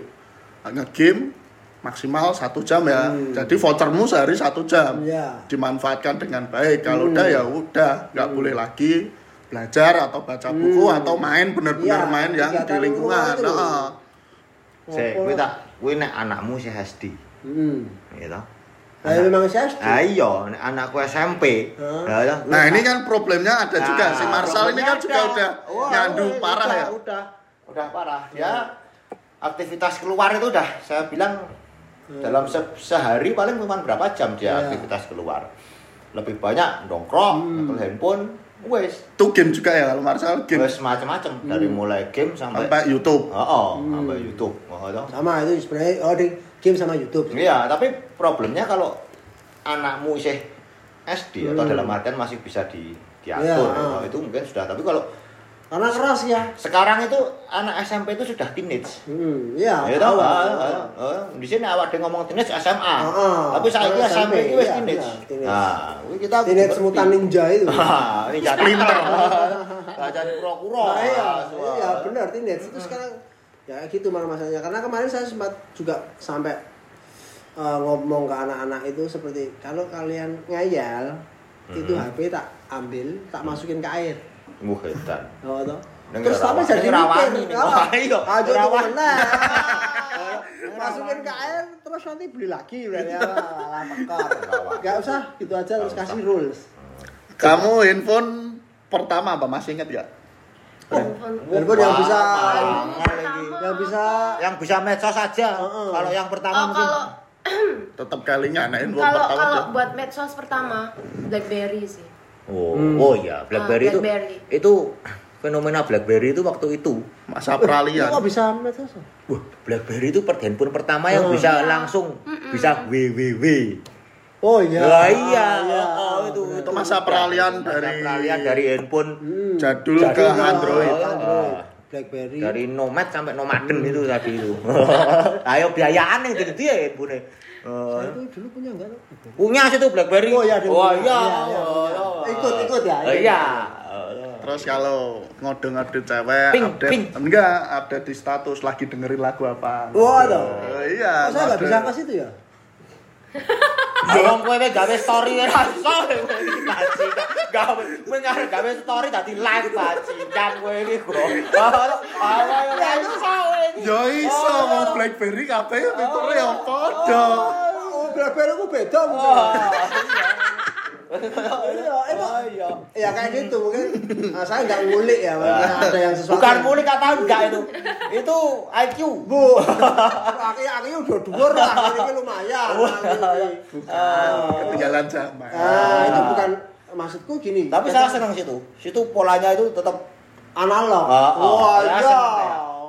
Speaker 1: nge-game maksimal satu jam ya.
Speaker 2: Hmm.
Speaker 1: Jadi vouchermu sehari satu jam.
Speaker 2: Iya.
Speaker 1: Dimanfaatkan dengan baik. Kalau
Speaker 2: Hmm.
Speaker 1: udah ya udah nggak boleh lagi belajar atau baca buku
Speaker 2: Hmm.
Speaker 1: atau main benar-benar
Speaker 2: Iya,
Speaker 1: main yang di lingkungan. Nah,
Speaker 3: Saya, gue tak, gue nek anakmu si SD,
Speaker 2: hmm.
Speaker 3: gitu.
Speaker 2: Nah, memang
Speaker 3: Ah iya, nek anakku SMP. Nah, ya,
Speaker 1: Nah ini kan problemnya ada juga. Si
Speaker 3: Nah,
Speaker 1: Marsal ini kan juga
Speaker 3: problemnya
Speaker 1: udah
Speaker 3: ada. Wah,
Speaker 1: nyandu parah
Speaker 3: udah,
Speaker 1: ya.
Speaker 3: Udah, udah parah. Dia aktivitas keluar itu udah saya bilang dalam se- sehari paling cuma berapa jam dia
Speaker 2: Iya.
Speaker 3: aktivitas keluar. Lebih banyak nongkrong, atau handphone, wes,
Speaker 1: Itu game juga ya kalau Marsal game
Speaker 3: wes macam-macam dari mulai game sampai,
Speaker 1: sampai YouTube.
Speaker 3: oh, oh, sampai YouTube. Oh, toh.
Speaker 2: sama itu sebenarnya oh di game sama YouTube
Speaker 3: Iya, tapi problemnya kalau anakmu sih SD atau
Speaker 2: Hmm.
Speaker 3: dalam artian masih bisa di diatur,
Speaker 2: Iya,
Speaker 3: itu mungkin sudah. Tapi kalau
Speaker 2: karena keras ya
Speaker 3: sekarang itu anak SMP itu sudah teenage.
Speaker 2: hmm, iya
Speaker 3: Ya
Speaker 2: awal,
Speaker 3: ah, ah, ah. di sini awak ada ngomong teenage SMA.
Speaker 2: Ah,
Speaker 3: Tapi saya
Speaker 2: ah,
Speaker 3: SMP itu
Speaker 2: iya,
Speaker 3: teenage.
Speaker 2: iya, teenage.
Speaker 3: Nah, kita
Speaker 2: Teenage
Speaker 3: ngerti.
Speaker 2: Mutant Ninja itu
Speaker 3: Ah, ini jadi
Speaker 1: Splinter.
Speaker 3: Belajar kura-kura.
Speaker 2: Nah, iya, iya benar teenage itu sekarang ya gitu malah masalahnya karena kemarin saya sempat juga sampai eh, ngomong ke anak-anak itu seperti kalau kalian ngayal itu
Speaker 3: Mhm.
Speaker 2: HP tak ambil tak masukin ke air
Speaker 3: Wah, edan.
Speaker 2: oh, terus tapi jadi
Speaker 3: rawani nih.
Speaker 2: ah,
Speaker 3: Wah, iya,
Speaker 2: aja tuh
Speaker 3: rawani.
Speaker 2: mana masukin ke air terus nanti beli lagi berarti ya malah tekor
Speaker 3: Rawani.
Speaker 2: nggak usah gitu aja terus kasih rules
Speaker 1: Kamu handphone pertama apa masih ingat ya?
Speaker 4: Handphone.
Speaker 2: yang bisa yang bisa
Speaker 3: Yang bisa medsos saja.
Speaker 2: Heeh.
Speaker 3: Kalau yang pertama
Speaker 4: Oh,
Speaker 3: mungkin
Speaker 4: kalau
Speaker 1: Tetap kalinya anak handphone
Speaker 4: kalau
Speaker 1: pertama
Speaker 4: kalau buat medsos pertama BlackBerry sih.
Speaker 3: Oh,
Speaker 2: Hmm.
Speaker 3: oh iya, BlackBerry
Speaker 4: Ah,
Speaker 3: itu
Speaker 4: BlackBerry.
Speaker 3: itu fenomena BlackBerry itu waktu itu.
Speaker 1: masa
Speaker 2: Itu
Speaker 1: peralihan.
Speaker 2: kok bisa medsos
Speaker 3: Wah, BlackBerry itu per handphone pertama yang
Speaker 2: Hmm.
Speaker 3: bisa langsung bisa www.
Speaker 2: oh iya
Speaker 3: Lah iya,
Speaker 2: iya.
Speaker 3: oh, itu
Speaker 1: Itu masa peralihan
Speaker 3: Masa
Speaker 1: dari-
Speaker 3: peralihan dari handphone
Speaker 2: Hmm.
Speaker 1: Jadul
Speaker 3: Jadul
Speaker 1: ke
Speaker 3: ke
Speaker 1: Android.
Speaker 2: Android
Speaker 3: Ah.
Speaker 2: BlackBerry
Speaker 3: dari nomad sampai nomaden itu tadi itu. Ayo biayaan yang gede ya handphone.
Speaker 2: Saya itu dulu punya enggak tuh
Speaker 3: punya sih tuh BlackBerry.
Speaker 2: Oh iya,
Speaker 3: oh, iya.
Speaker 2: Iya, iya,
Speaker 3: Oh,
Speaker 2: punya.
Speaker 3: iya.
Speaker 2: Ikut, ikut ya,
Speaker 3: Oh,
Speaker 2: ikut.
Speaker 3: Iya.
Speaker 1: Terus kalau ngode-ngode cewek,
Speaker 3: Ping,
Speaker 1: update
Speaker 3: ping.
Speaker 1: enggak, update di status lagi dengerin lagu apa.
Speaker 2: Wah, toh.
Speaker 1: Oh, iya.
Speaker 2: Kok saya nggak
Speaker 1: ngode.
Speaker 2: bisa ke situ ya
Speaker 3: Wong kowe gawe story ora iso kowe iki baci. Gawe kowe ngarep gawe story dadi live baci. Jam kowe iki kok. Ayo ora iso.
Speaker 1: Ya iso mau BlackBerry kabeh fiturnya ya padha.
Speaker 2: oh BlackBerry ku beda mungkin iya itu
Speaker 3: Oh iya.
Speaker 2: ya kayak gitu mungkin ah, saya nggak ngulik ya mungkin ada yang sesuatu
Speaker 3: Bukan mulik kata enggak itu. Itu IQ.
Speaker 2: bu aki aki udah dhuwur lah ini lumayan
Speaker 3: Ah.
Speaker 1: Ketinggalan zaman.
Speaker 2: ah itu bukan maksudku gini
Speaker 3: Tapi saya senang situ. Situ polanya itu tetap
Speaker 2: analog
Speaker 3: Ah, ah.
Speaker 2: wah iya.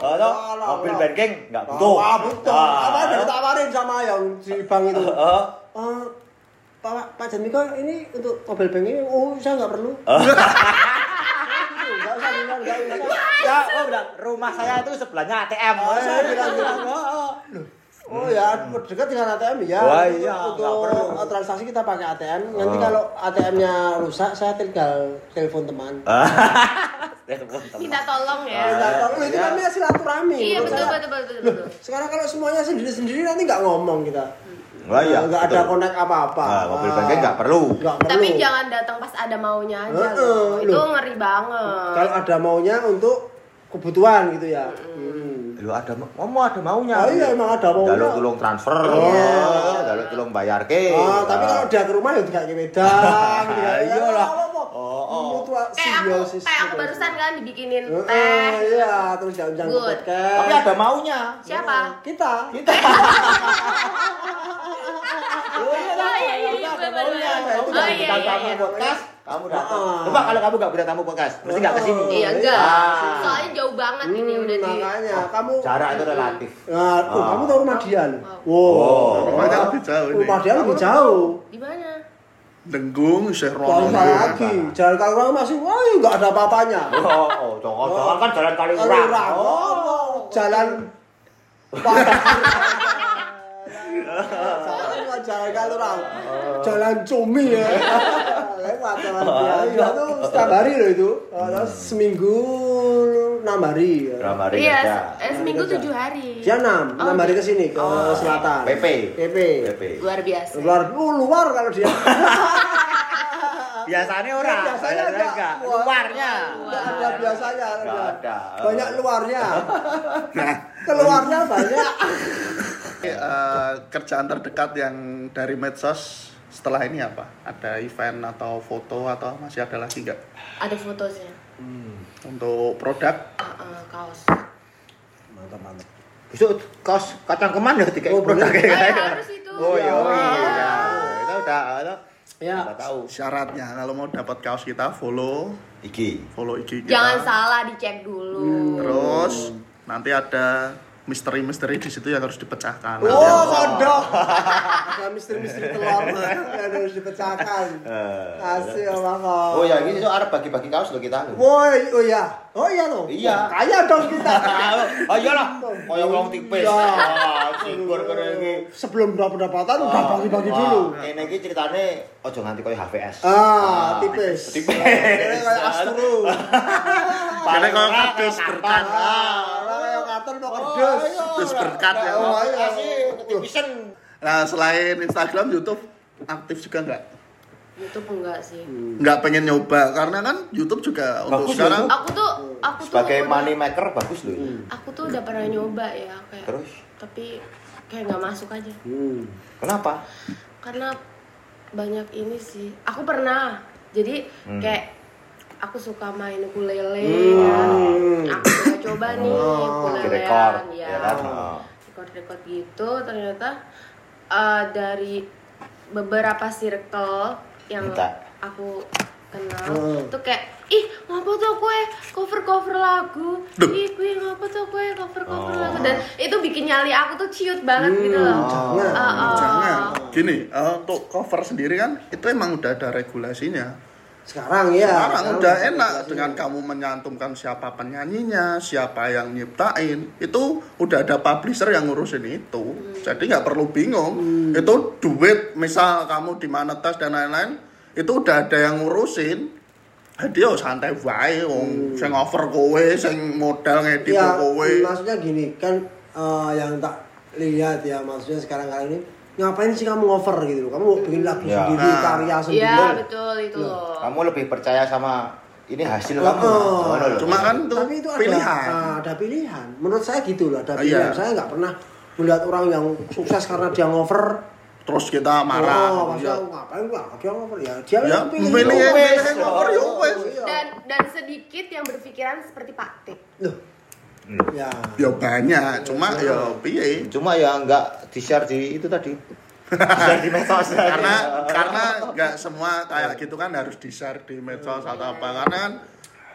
Speaker 3: Oh, toh,
Speaker 2: Analog.
Speaker 3: mobil banking enggak butuh.
Speaker 2: Wah.
Speaker 3: Ah.
Speaker 2: Apa ada ditawarin sama yang di bank itu?
Speaker 3: Heeh.
Speaker 2: Eh, Pak Pak Janmiko ini untuk mobil bank ini, oh saya nggak perlu.
Speaker 3: Ah.
Speaker 2: Nggak usah, nggak nggak usah.
Speaker 3: Ya, oh bilang rumah saya itu sebelahnya ATM.
Speaker 2: Oh, saya bilang gitu.
Speaker 3: Oh,
Speaker 2: Oh ya, dekat dengan ATM ya.
Speaker 3: Wah,
Speaker 2: Untuk-
Speaker 3: iya,
Speaker 2: Untuk
Speaker 3: perlu.
Speaker 2: uh, transaksi kita pakai ATM. Nanti
Speaker 3: Oh.
Speaker 2: kalau ATM-nya rusak, saya tinggal telepon teman.
Speaker 3: Telepon teman.
Speaker 4: Minta tolong ya.
Speaker 2: Nah, kalau itu
Speaker 3: ya.
Speaker 2: namanya silaturahmi.
Speaker 4: Iya betul betul betul
Speaker 2: Loh,
Speaker 4: betul.
Speaker 2: sekarang kalau semuanya sendiri-sendiri nanti nggak ngomong kita.
Speaker 3: Wah, iya,
Speaker 2: Nggak ada
Speaker 3: betul.
Speaker 2: connect apa-apa.
Speaker 3: Nah, mobil banking nggak perlu.
Speaker 2: Nggak perlu.
Speaker 4: Tapi jangan datang pas ada maunya aja
Speaker 2: Heeh,
Speaker 4: loh. Itu ngeri banget.
Speaker 2: Kalau ada maunya untuk kebutuhan gitu ya. Hmm.
Speaker 3: Lu ada mau mau ada maunya.
Speaker 2: Oh iya, emang ada maunya.
Speaker 3: Jalur tulung transfer.
Speaker 2: Iya.
Speaker 3: Jalur tulung bayar ke.
Speaker 2: Ah, tapi kalau dia ke rumah ya tidak ke wedang. gitu ya.
Speaker 3: iyalah.
Speaker 2: apa-apa.
Speaker 3: Oh, oh.
Speaker 4: Aku
Speaker 2: simbiosis
Speaker 4: kayak aku barusan kan dibikinin teh.
Speaker 2: iya, terus jangan podcast.
Speaker 3: Tapi ada maunya.
Speaker 4: Siapa?
Speaker 2: Kita.
Speaker 3: Kita.
Speaker 4: Oh iya iya iya benar benar.
Speaker 3: Kamu
Speaker 4: Oh
Speaker 3: udah
Speaker 4: iya
Speaker 3: bukan
Speaker 4: iya.
Speaker 3: tamu
Speaker 4: iya.
Speaker 3: Kamu datang.
Speaker 2: Ah.
Speaker 3: Coba kalau kamu nggak punya tamu podcast, mesti nggak ke sini.
Speaker 4: Iya enggak.
Speaker 3: Ah.
Speaker 4: Soalnya jauh banget ini
Speaker 2: Hmm,
Speaker 4: udah di.
Speaker 2: makanya kamu
Speaker 3: Jarak itu relatif.
Speaker 2: Nah, oh,
Speaker 3: Ah.
Speaker 2: kamu tahu rumah Dian? Wow.
Speaker 3: Oh.
Speaker 1: Rumahnya lebih jauh ini.
Speaker 2: Rumah Dian lebih jauh.
Speaker 4: Di mana?
Speaker 1: Denggung, Syekh
Speaker 2: Kalau
Speaker 1: Rono.
Speaker 2: lagi, jalan kalau orang masih, wah nggak ada apa-apanya.
Speaker 3: Oh, oh, jangan, jangan kan jalan kali
Speaker 2: orang, oh, jalan Jalan jalan kali orang, jalan cumi ya. Lewat jalan dia.
Speaker 3: iya.
Speaker 2: Itu setiap hari loh itu. Terus seminggu enam hari.
Speaker 3: Ramari
Speaker 4: Iya,
Speaker 3: kerja.
Speaker 4: eh, seminggu tujuh hari.
Speaker 2: Dia enam,
Speaker 4: Oh,
Speaker 2: enam hari
Speaker 4: dia-
Speaker 2: ke sini ke
Speaker 4: Oh.
Speaker 2: selatan.
Speaker 3: PP.
Speaker 2: PP.
Speaker 3: PP.
Speaker 4: Luar biasa.
Speaker 2: Luar, oh, luar kalau dia.
Speaker 3: Biasanya orang,
Speaker 2: Biasanya enggak.
Speaker 3: Luarnya.
Speaker 2: Enggak ada biasanya.
Speaker 3: Enggak ada.
Speaker 2: Banyak luarnya. Keluarnya banyak.
Speaker 1: Eh, kerjaan terdekat yang dari medsos setelah ini apa? Ada event atau foto atau masih ada lagi nggak?
Speaker 4: Ada fotonya.
Speaker 1: Untuk produk
Speaker 4: Ah, ah, kaos.
Speaker 2: Mantap, mantap.
Speaker 3: Besok kaos kacang keman ya tiga
Speaker 2: Oh,
Speaker 3: produk kayak
Speaker 4: Eh,
Speaker 3: gitu.
Speaker 4: harus itu.
Speaker 3: Oh iya,
Speaker 2: Oh,
Speaker 3: iya.
Speaker 2: iya.
Speaker 3: Kita udah udah
Speaker 2: Ya.
Speaker 3: udah tahu.
Speaker 1: syaratnya kalau mau dapat kaos kita follow
Speaker 3: Iki.
Speaker 1: follow IG kita.
Speaker 4: Jangan salah dicek dulu.
Speaker 1: Terus nanti ada misteri-misteri di situ yang harus dipecahkan.
Speaker 2: Oh, kodok. Ada misteri-misteri telur yang harus dipecahkan. Asik apa kok.
Speaker 3: Oh ya, ini so arep bagi-bagi kaos lo kita.
Speaker 2: Woi, oh ya. Oh iya loh.
Speaker 3: Iya.
Speaker 2: Kaya dong kita.
Speaker 3: Oh iyalah, kaya wong tipis.
Speaker 2: Iya.
Speaker 3: Ah, Sigur kene iki.
Speaker 2: Sebelum pendapatan udah bagi-bagi dulu.
Speaker 3: Ini iki ceritane ojo nganti kaya HVS.
Speaker 2: Ah, tipis.
Speaker 3: Tipis.
Speaker 2: Ini kayak asturu.
Speaker 1: Kayaknya kalau kardus berkan.
Speaker 2: Dus.
Speaker 1: Dus berkat ya. Nah, selain Instagram, YouTube aktif juga nggak?
Speaker 4: YouTube enggak sih.
Speaker 1: Nggak pengen nyoba karena kan YouTube juga untuk
Speaker 3: Bagus
Speaker 1: sekarang
Speaker 3: YouTube.
Speaker 4: Aku tuh aku
Speaker 3: Sebagai
Speaker 4: tuh
Speaker 3: money maker bagus loh. ini.
Speaker 4: Aku tuh udah pernah nyoba ya kayak
Speaker 3: Terus?
Speaker 4: tapi kayak nggak masuk aja.
Speaker 2: Hmm.
Speaker 3: Kenapa?
Speaker 4: Karena banyak ini sih. Aku pernah. Jadi
Speaker 3: Hmm.
Speaker 4: kayak aku suka main ukulele
Speaker 2: Hmm.
Speaker 4: ya. Aku coba-coba nih
Speaker 2: Oh,
Speaker 3: Direkord,
Speaker 4: ya.
Speaker 3: ya kan? Oh.
Speaker 4: Record-record gitu ternyata eh, dari beberapa circle yang
Speaker 3: Minta.
Speaker 4: aku kenal
Speaker 2: Hmm.
Speaker 4: tuh kayak ih ngapa tuh kue cover cover lagu
Speaker 1: Duh.
Speaker 4: ih kue ngapa tuh kue cover cover
Speaker 3: Oh.
Speaker 4: lagu dan itu bikin nyali aku tuh ciut banget gitu loh
Speaker 2: Jangan.
Speaker 4: Ah, ah.
Speaker 1: jangan gini eh, untuk cover sendiri kan itu emang udah ada regulasinya
Speaker 2: Sekarang ya.
Speaker 1: sekarang udah
Speaker 2: udah
Speaker 1: enak dengan kamu menyantumkan siapa penyanyinya siapa yang nyiptain. Itu udah ada publisher yang ngurusin itu. Jadi nggak perlu bingung. Itu duit misal kamu di mana tes dan lain-lain itu udah ada yang ngurusin. Jadi yo santai wae wong sing over kowe sing modal ngedit
Speaker 2: ya
Speaker 1: kowe.
Speaker 2: maksudnya gini kan eh, yang tak lihat ya maksudnya sekarang kali ini ngapain sih kamu ngover gitu loh kamu bikin lagu
Speaker 3: Ya.
Speaker 2: sendiri
Speaker 1: Nah.
Speaker 2: karya sendiri
Speaker 4: iya betul itu loh
Speaker 3: Kamu lebih percaya sama ini hasil
Speaker 2: Oh,
Speaker 3: kamu.
Speaker 2: oh.
Speaker 3: Loh?
Speaker 1: Cuma kan itu
Speaker 2: tapi itu ada
Speaker 1: pilihan.
Speaker 2: ah, ada pilihan menurut saya gitu loh ada
Speaker 1: Ah,
Speaker 2: pilihan
Speaker 1: iya.
Speaker 2: saya nggak pernah melihat orang yang sukses karena dia ngover
Speaker 1: terus kita marah
Speaker 2: oh
Speaker 1: Ya.
Speaker 2: ngapain nggak dia ngover ya dia
Speaker 1: ya
Speaker 2: yang pilih
Speaker 1: yang cover ya wes
Speaker 2: Iya.
Speaker 4: dan dan sedikit yang berpikiran seperti Pak Tik
Speaker 2: Loh. Ya.
Speaker 1: ya banyak cuma ya. piye?
Speaker 3: Cuma ya nggak di-share di itu tadi. di-share di medsos.
Speaker 1: karena karena nggak semua kayak gitu kan harus di share di medsos atau apa. Karena kan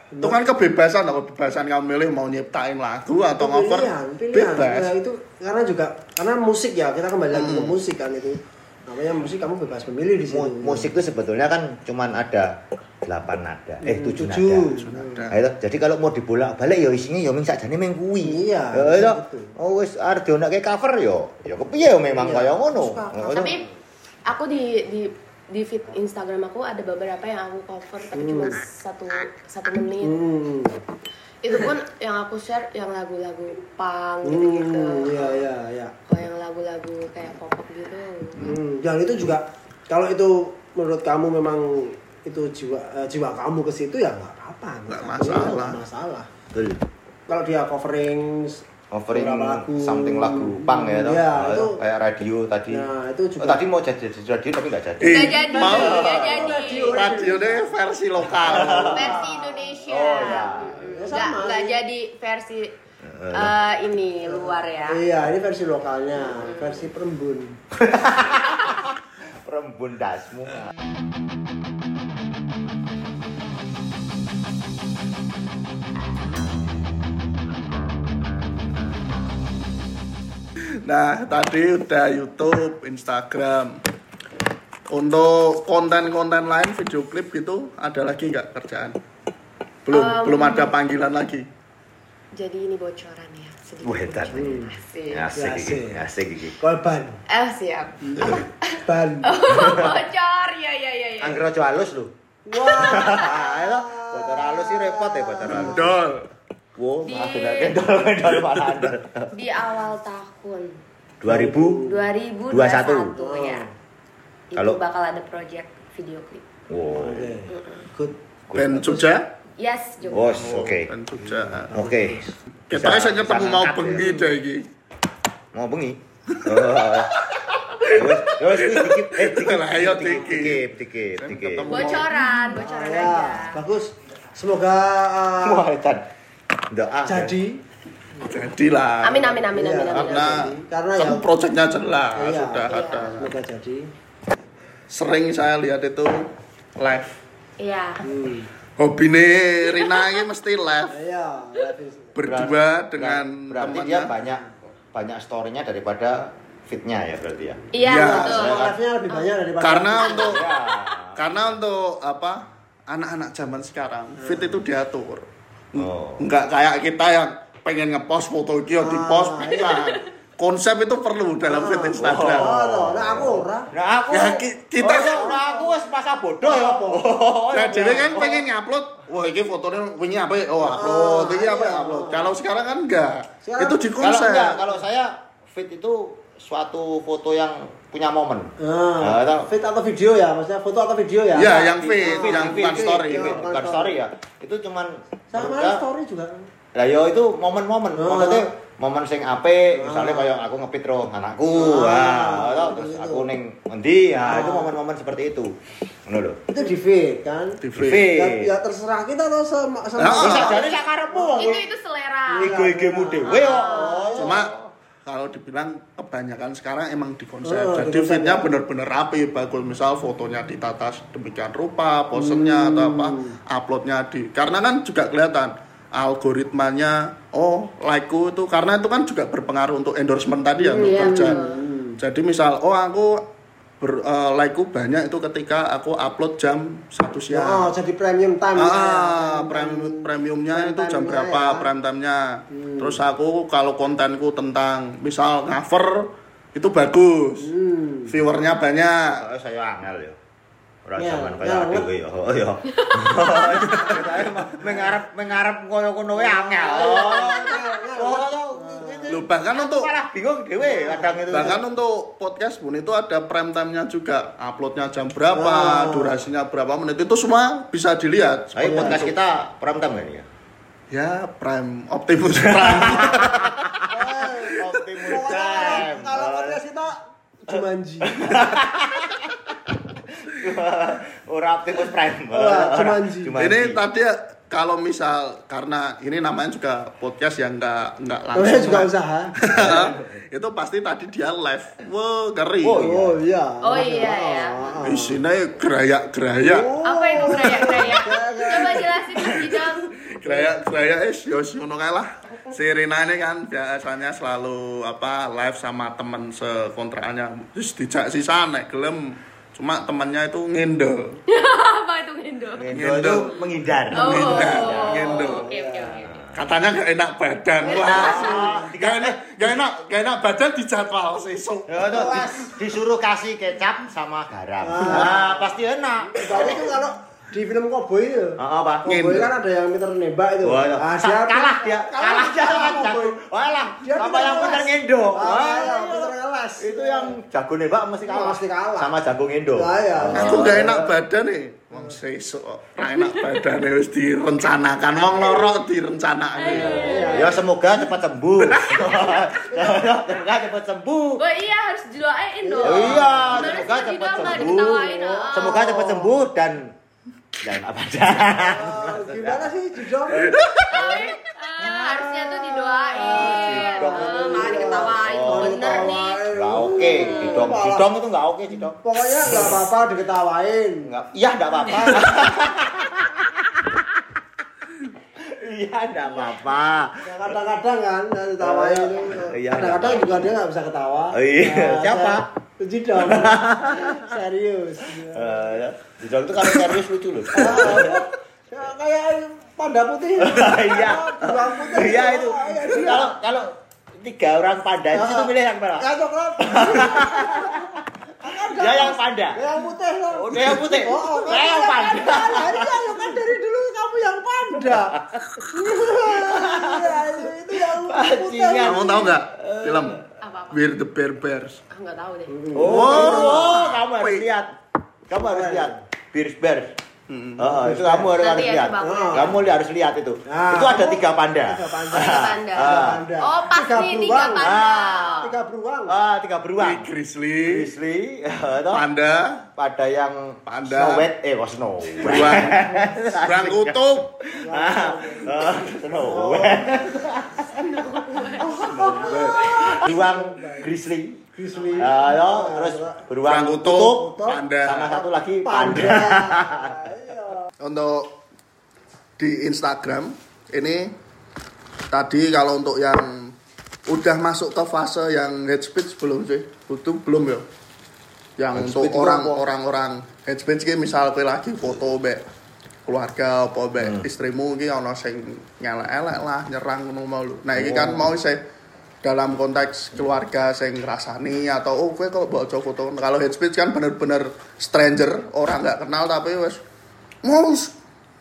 Speaker 1: itu kan kebebasan kebebasan kamu milih mau nyiptain lagu atau ngover bebas.
Speaker 2: Ya, itu karena juga karena musik ya kita kembali lagi ke
Speaker 1: Hmm.
Speaker 2: musik kan itu. Namanya musik kamu bebas memilih di
Speaker 3: Mu- musik itu sebetulnya kan cuman ada 8 nada, eh 7 nada.
Speaker 2: Tujuh.
Speaker 1: Nada.
Speaker 3: Nah, itu. Jadi kalau mau dibolak-balik ya isinya ya ming sakjane ming kuwi.
Speaker 2: Iya,
Speaker 3: Ya itu. Oh wis arep dionekke cover yo. Ya kepiye yo memang
Speaker 2: Iya.
Speaker 3: kaya ngono.
Speaker 4: Tapi aku di di di feed Instagram aku ada beberapa yang aku cover tapi cuma satu satu menit
Speaker 2: hmm.
Speaker 4: itu pun yang aku share yang lagu-lagu punk gitu-gitu
Speaker 2: Hmm, iya iya iya
Speaker 4: kalau yang lagu-lagu kayak pop gitu
Speaker 2: Hmm, dan itu juga kalau itu menurut kamu memang itu jiwa eh, jiwa kamu ke situ ya nggak apa-apa
Speaker 1: Nggak masalah.
Speaker 2: nggak masalah
Speaker 3: Betul.
Speaker 2: kalau dia covering beberapa lagu
Speaker 3: something lagu punk ya, toh.
Speaker 2: Iya,
Speaker 3: Oh,
Speaker 2: itu
Speaker 3: kayak radio tadi.
Speaker 2: Nah, itu juga-
Speaker 3: Oh, tadi mau jadi jadi radio tapi nggak jadi.
Speaker 4: Nggak jadi
Speaker 1: mau
Speaker 4: nggak jadi
Speaker 1: radio deh versi lokal
Speaker 4: versi Indonesia
Speaker 3: Oh, ya.
Speaker 4: Mm-mm.
Speaker 2: Ya,
Speaker 4: nggak jadi versi eh, ini luar ya
Speaker 2: iya ini versi lokalnya versi perembun
Speaker 3: Perembun dasmu.
Speaker 1: Nah, tadi udah YouTube, Instagram. Untuk konten-konten lain, video klip gitu, ada lagi nggak kerjaan? Belum,
Speaker 4: Um,
Speaker 1: belum ada panggilan lagi.
Speaker 4: jadi ini bocoran ya sedikit
Speaker 3: Wah.
Speaker 2: Hmm.
Speaker 4: Asik.
Speaker 3: Asik
Speaker 2: Asik.
Speaker 3: asik iki.
Speaker 2: kolban
Speaker 4: Eh siap.
Speaker 2: ban
Speaker 4: Bocor ya ya ya ya.
Speaker 3: Angger halus lho.
Speaker 2: wah
Speaker 3: Ayo, bocor halus sih repot ya bocor halus.
Speaker 1: Dol.
Speaker 3: Wow,
Speaker 4: Di-
Speaker 3: kendor kendor
Speaker 4: awal tahun
Speaker 3: 2000.
Speaker 4: 2021 ya. Itu
Speaker 3: Kalau-
Speaker 4: bakal ada project video klip.
Speaker 3: Wow.
Speaker 2: good
Speaker 1: Jogja?
Speaker 4: Yes, juga.
Speaker 3: Bos, oke.
Speaker 1: Ben Jogja.
Speaker 3: Oke.
Speaker 1: Kita saya ketemu mau bengi
Speaker 3: ya.
Speaker 1: deh iki.
Speaker 3: Mau bengi. Oh. Wes, wes wis dikit eh dikit.
Speaker 1: Lah, ayo,
Speaker 3: dikit,
Speaker 1: dikit.
Speaker 3: dikit, dikit, dikit.
Speaker 1: ketemu.
Speaker 4: Bocoran, bocoran
Speaker 2: ya
Speaker 4: aja.
Speaker 2: bagus semoga uh,
Speaker 3: Wah. Doa.
Speaker 2: jadi
Speaker 1: Jadi lah.
Speaker 4: Amin amin amin
Speaker 2: Iya,
Speaker 4: amin amin.
Speaker 1: Karena,
Speaker 2: Jadi, karena
Speaker 1: kan
Speaker 2: yang-
Speaker 1: proyeknya jelas,
Speaker 2: Iya,
Speaker 1: sudah
Speaker 4: iya.
Speaker 1: ada.
Speaker 2: semoga jadi
Speaker 1: Sering saya lihat itu live.
Speaker 4: Iya.
Speaker 2: hmm.
Speaker 1: Hobi nih Rina ini mesti live
Speaker 2: ya
Speaker 1: berdua dengan
Speaker 3: berarti
Speaker 1: temannya.
Speaker 3: dia banyak banyak story-nya daripada fitnya ya berarti ya.
Speaker 4: Iya
Speaker 1: Iya,
Speaker 4: betul.
Speaker 2: live-nya lebih banyak daripada
Speaker 1: Karena untuk
Speaker 3: Ya.
Speaker 1: karena untuk apa anak-anak zaman sekarang fit itu diatur
Speaker 3: Oh.
Speaker 1: nggak kayak kita yang pengen ngepost foto iki di post
Speaker 2: Ah,
Speaker 1: bisa konsep itu perlu dalam feed Instagram.
Speaker 2: Oh. Nah, aku ora.
Speaker 3: Nah aku
Speaker 1: Ya, ki- kita-
Speaker 3: Oh, nah aku wis masa bodoh ya apa?
Speaker 1: Nah, jadi kan pengen ngupload, wah ini fotonya wingi apa ya? Oh, upload, ini apa ya? upload. Kalau sekarang kan enggak.
Speaker 2: Sekarang-
Speaker 1: itu di
Speaker 3: Kalau
Speaker 1: konsep.
Speaker 3: enggak, kalau saya fit itu suatu foto yang punya momen.
Speaker 2: Nah,
Speaker 3: Nah, tau.
Speaker 2: fit atau video ya, maksudnya foto atau video ya?
Speaker 1: Ya, yang feed,
Speaker 3: Fit,
Speaker 1: yang
Speaker 3: fit,
Speaker 1: bukan
Speaker 3: fit,
Speaker 1: story.
Speaker 3: fit,
Speaker 2: Oh,
Speaker 3: bukan
Speaker 2: bukan
Speaker 3: story ya. Itu cuman
Speaker 2: Sama
Speaker 3: menurut
Speaker 2: story juga.
Speaker 3: Lah yo itu momen-momen.
Speaker 2: Oh.
Speaker 3: Maksudnya momen sing apik,
Speaker 2: Oh.
Speaker 3: misalnya kayak aku ngepit ro anakku,
Speaker 2: Ah,
Speaker 3: wah, tau,
Speaker 2: gitu.
Speaker 3: terus aku ning endi,
Speaker 2: Ah.
Speaker 3: ya itu momen-momen seperti itu. Ngono lho.
Speaker 2: Itu di feed kan?
Speaker 1: Di
Speaker 3: Fit.
Speaker 1: feed.
Speaker 2: Ya, ya terserah kita atau sama sama.
Speaker 1: Ah.
Speaker 3: Bisa jadi sak karepmu wong.
Speaker 4: itu itu selera
Speaker 3: Ego-egomu dhewe yo.
Speaker 1: Cuma kalau dibilang kebanyakan sekarang emang di konsep.
Speaker 2: Oh, di
Speaker 1: Jadi feednya
Speaker 2: ya.
Speaker 1: bener-bener rapi. Bagus misal fotonya ditata demikian rupa, posennya atau apa,
Speaker 2: Hmm.
Speaker 1: uploadnya di. Karena kan juga kelihatan algoritmanya. Oh, like-ku itu karena itu kan juga berpengaruh untuk endorsement tadi ya untuk
Speaker 4: Iya,
Speaker 1: kerja.
Speaker 2: Hmm.
Speaker 1: Jadi misal, oh aku ber, eh, like-ku banyak itu ketika aku upload jam satu siang.
Speaker 2: Oh, jadi premium time.
Speaker 1: Ah,
Speaker 2: ya.
Speaker 1: premium premiumnya
Speaker 2: Prime
Speaker 1: itu jam berapa
Speaker 2: ya.
Speaker 1: prime time-nya. Terus aku kalau kontenku tentang misal cover itu bagus.
Speaker 2: Hmm.
Speaker 1: Viewernya banyak.
Speaker 3: Soalnya saya angel yo. Ora
Speaker 2: Ya,
Speaker 3: zaman
Speaker 2: ya,
Speaker 3: kaya dhewe yo. Oh yo. Saya mengarep mengarep koyo kono wae angel. Oh,
Speaker 1: Loh, bahkan untuk
Speaker 3: malah bingung dhewe kadang itu.
Speaker 1: bahkan untuk podcast pun itu ada prime time-nya juga. Uploadnya jam berapa,
Speaker 2: Oh.
Speaker 1: durasinya berapa menit itu semua bisa dilihat.
Speaker 3: Tapi podcast kita pram time kan ya?
Speaker 1: Ya, prime Optimus Prime.
Speaker 3: Optimus Prime.
Speaker 2: Kalau podcast kita Jumanji.
Speaker 3: Ora Optimus Prime.
Speaker 2: Jumanji.
Speaker 1: ini tadi ya, kalau misal karena ini namanya juga podcast yang enggak enggak
Speaker 2: Oh,
Speaker 1: langsung
Speaker 2: saya juga
Speaker 1: live.
Speaker 2: usaha.
Speaker 1: itu pasti tadi dia live. Wah ngeri.
Speaker 3: Oh, iya.
Speaker 2: Oh iya.
Speaker 4: Oh, iya, ya.
Speaker 1: isinya gerayak-gerayak.
Speaker 4: Apa itu gerayak gerayak. Coba jelasin Mas Bidang
Speaker 1: gerayak-gerayak es yos ngono kae lah. Si Rina ini kan biasanya selalu apa live sama temen sekontrakannya. Terus dijak si nek gelem cuma temennya itu ngendel
Speaker 4: apa itu Indo
Speaker 3: Ngendo itu menghindar.
Speaker 4: oh
Speaker 1: Menghindar,
Speaker 4: oke oke oke oke.
Speaker 1: katanya gak enak badan wah gak enak gak enak gak enak badan dijadwal sesuk
Speaker 3: Ya, disuruh kasih kecap sama garam.
Speaker 2: Ah.
Speaker 3: Nah, pasti enak.
Speaker 2: Itu kalau di film Cowboy itu.
Speaker 3: Oh, apa?
Speaker 2: Cowboy kan ada yang pinter nembak itu.
Speaker 3: Wah, ya.
Speaker 2: Ah,
Speaker 3: Sa- kalah dia, kalah dia sama
Speaker 2: Cowboy.
Speaker 3: Walah,
Speaker 2: Dia
Speaker 3: sama
Speaker 2: pinter
Speaker 3: yang
Speaker 2: ngeles.
Speaker 3: pintar ngendo.
Speaker 2: Ah,
Speaker 3: Wah,
Speaker 2: yang pinter ngeles.
Speaker 3: itu yang jago nembak mesti kalah.
Speaker 2: Mesti kalah.
Speaker 3: Sama jago ngendo.
Speaker 2: Lah, ya.
Speaker 1: aku gak enak badan nih wong sesuk ra enak badan wis direncanakan wong loro direncanakake
Speaker 3: Ya semoga cepat sembuh. semoga cepat sembuh.
Speaker 4: oh iya harus didoain dong
Speaker 3: Oh, iya, semoga cepat sembuh.
Speaker 4: ah?
Speaker 3: Semoga cepat sembuh dan dan apa aja.
Speaker 2: Ah, Gimana sih Jidong?
Speaker 4: Ah, harusnya tuh didoain
Speaker 3: Jidong.
Speaker 4: Ah, malah diketawain
Speaker 2: Oh,
Speaker 4: bener nih
Speaker 3: Enggak oke, Cidong. Cidong itu enggak oke, Cidong.
Speaker 2: Pokoknya nggak apa-apa diketawain.
Speaker 3: Enggak. Iya, enggak apa-apa. Iya, enggak apa-apa.
Speaker 2: Ya, kadang-kadang kan ditawain itu.
Speaker 3: Iya,
Speaker 2: Kadang-kadang juga dia nggak bisa ketawa.
Speaker 3: Oh, iya.
Speaker 2: Nah,
Speaker 3: Siapa?
Speaker 2: Jidong. Serius.
Speaker 3: Cidong itu kalau serius lucu loh.
Speaker 2: Ah, ya, kayak panda putih.
Speaker 3: Iya.
Speaker 2: Putih.
Speaker 3: Iya itu.
Speaker 2: Ah, iya, dia.
Speaker 3: Kalau kalau tiga orang panda itu situ milih yang mana?
Speaker 2: Ya coklat.
Speaker 3: Dia yang panda.
Speaker 2: Yang putih kan.
Speaker 3: Oh, dia yang putih.
Speaker 2: Oh, oh,
Speaker 3: yang panda.
Speaker 2: Hari ya kan dari dulu kamu yang panda. Iya, itu yang putih.
Speaker 1: Kamu tahu nggak film We're the Bear Bears
Speaker 4: ah nggak tahu deh
Speaker 3: Oh, oh, kamu harus
Speaker 1: Wait.
Speaker 3: lihat. Kamu harus lihat. Bears Bears.
Speaker 1: Hmm.
Speaker 3: Oh, itu kamu harus,
Speaker 4: Nanti
Speaker 3: harus
Speaker 4: ya,
Speaker 3: lihat.
Speaker 2: aku
Speaker 3: Kamu harus lihat itu.
Speaker 2: Nah,
Speaker 3: itu ada tiga panda.
Speaker 2: Tiga panda.
Speaker 4: Tiga panda.
Speaker 3: Ah.
Speaker 2: Panda.
Speaker 4: oh pas
Speaker 2: Tiga
Speaker 4: nih tiga
Speaker 2: beruang.
Speaker 4: panda
Speaker 3: Ah.
Speaker 2: Tiga beruang.
Speaker 3: Ah, tiga beruang.
Speaker 1: Grizzly
Speaker 3: Grizzly, toh.
Speaker 1: panda
Speaker 3: pada yang
Speaker 1: Panda.
Speaker 3: Snow White, eh, wah Snow White.
Speaker 1: beruang beruang kutub
Speaker 3: Ah, ah, Snow White. Beruang Grizzly.
Speaker 2: Grizzly.
Speaker 3: Ah, terus beruang kutub.
Speaker 1: panda
Speaker 3: Sama satu lagi
Speaker 2: Panda.
Speaker 3: panda.
Speaker 2: Iya.
Speaker 1: untuk di Instagram ini tadi kalau untuk yang udah masuk ke fase yang head speech belum sih itu belum ya yang
Speaker 3: Head
Speaker 1: untuk
Speaker 3: speech itu
Speaker 1: orang
Speaker 3: apa?
Speaker 1: orang-orang head speech ki misal lagi foto be keluarga apa be
Speaker 3: Hmm.
Speaker 1: istrimu ki ana sing nyelek-elek lah nyerang ngono mau lu nah ini kan mau sih dalam konteks keluarga saya ngerasani atau oh gue kok bawa foto kalau head speech kan bener-bener stranger orang nggak kenal tapi wes mau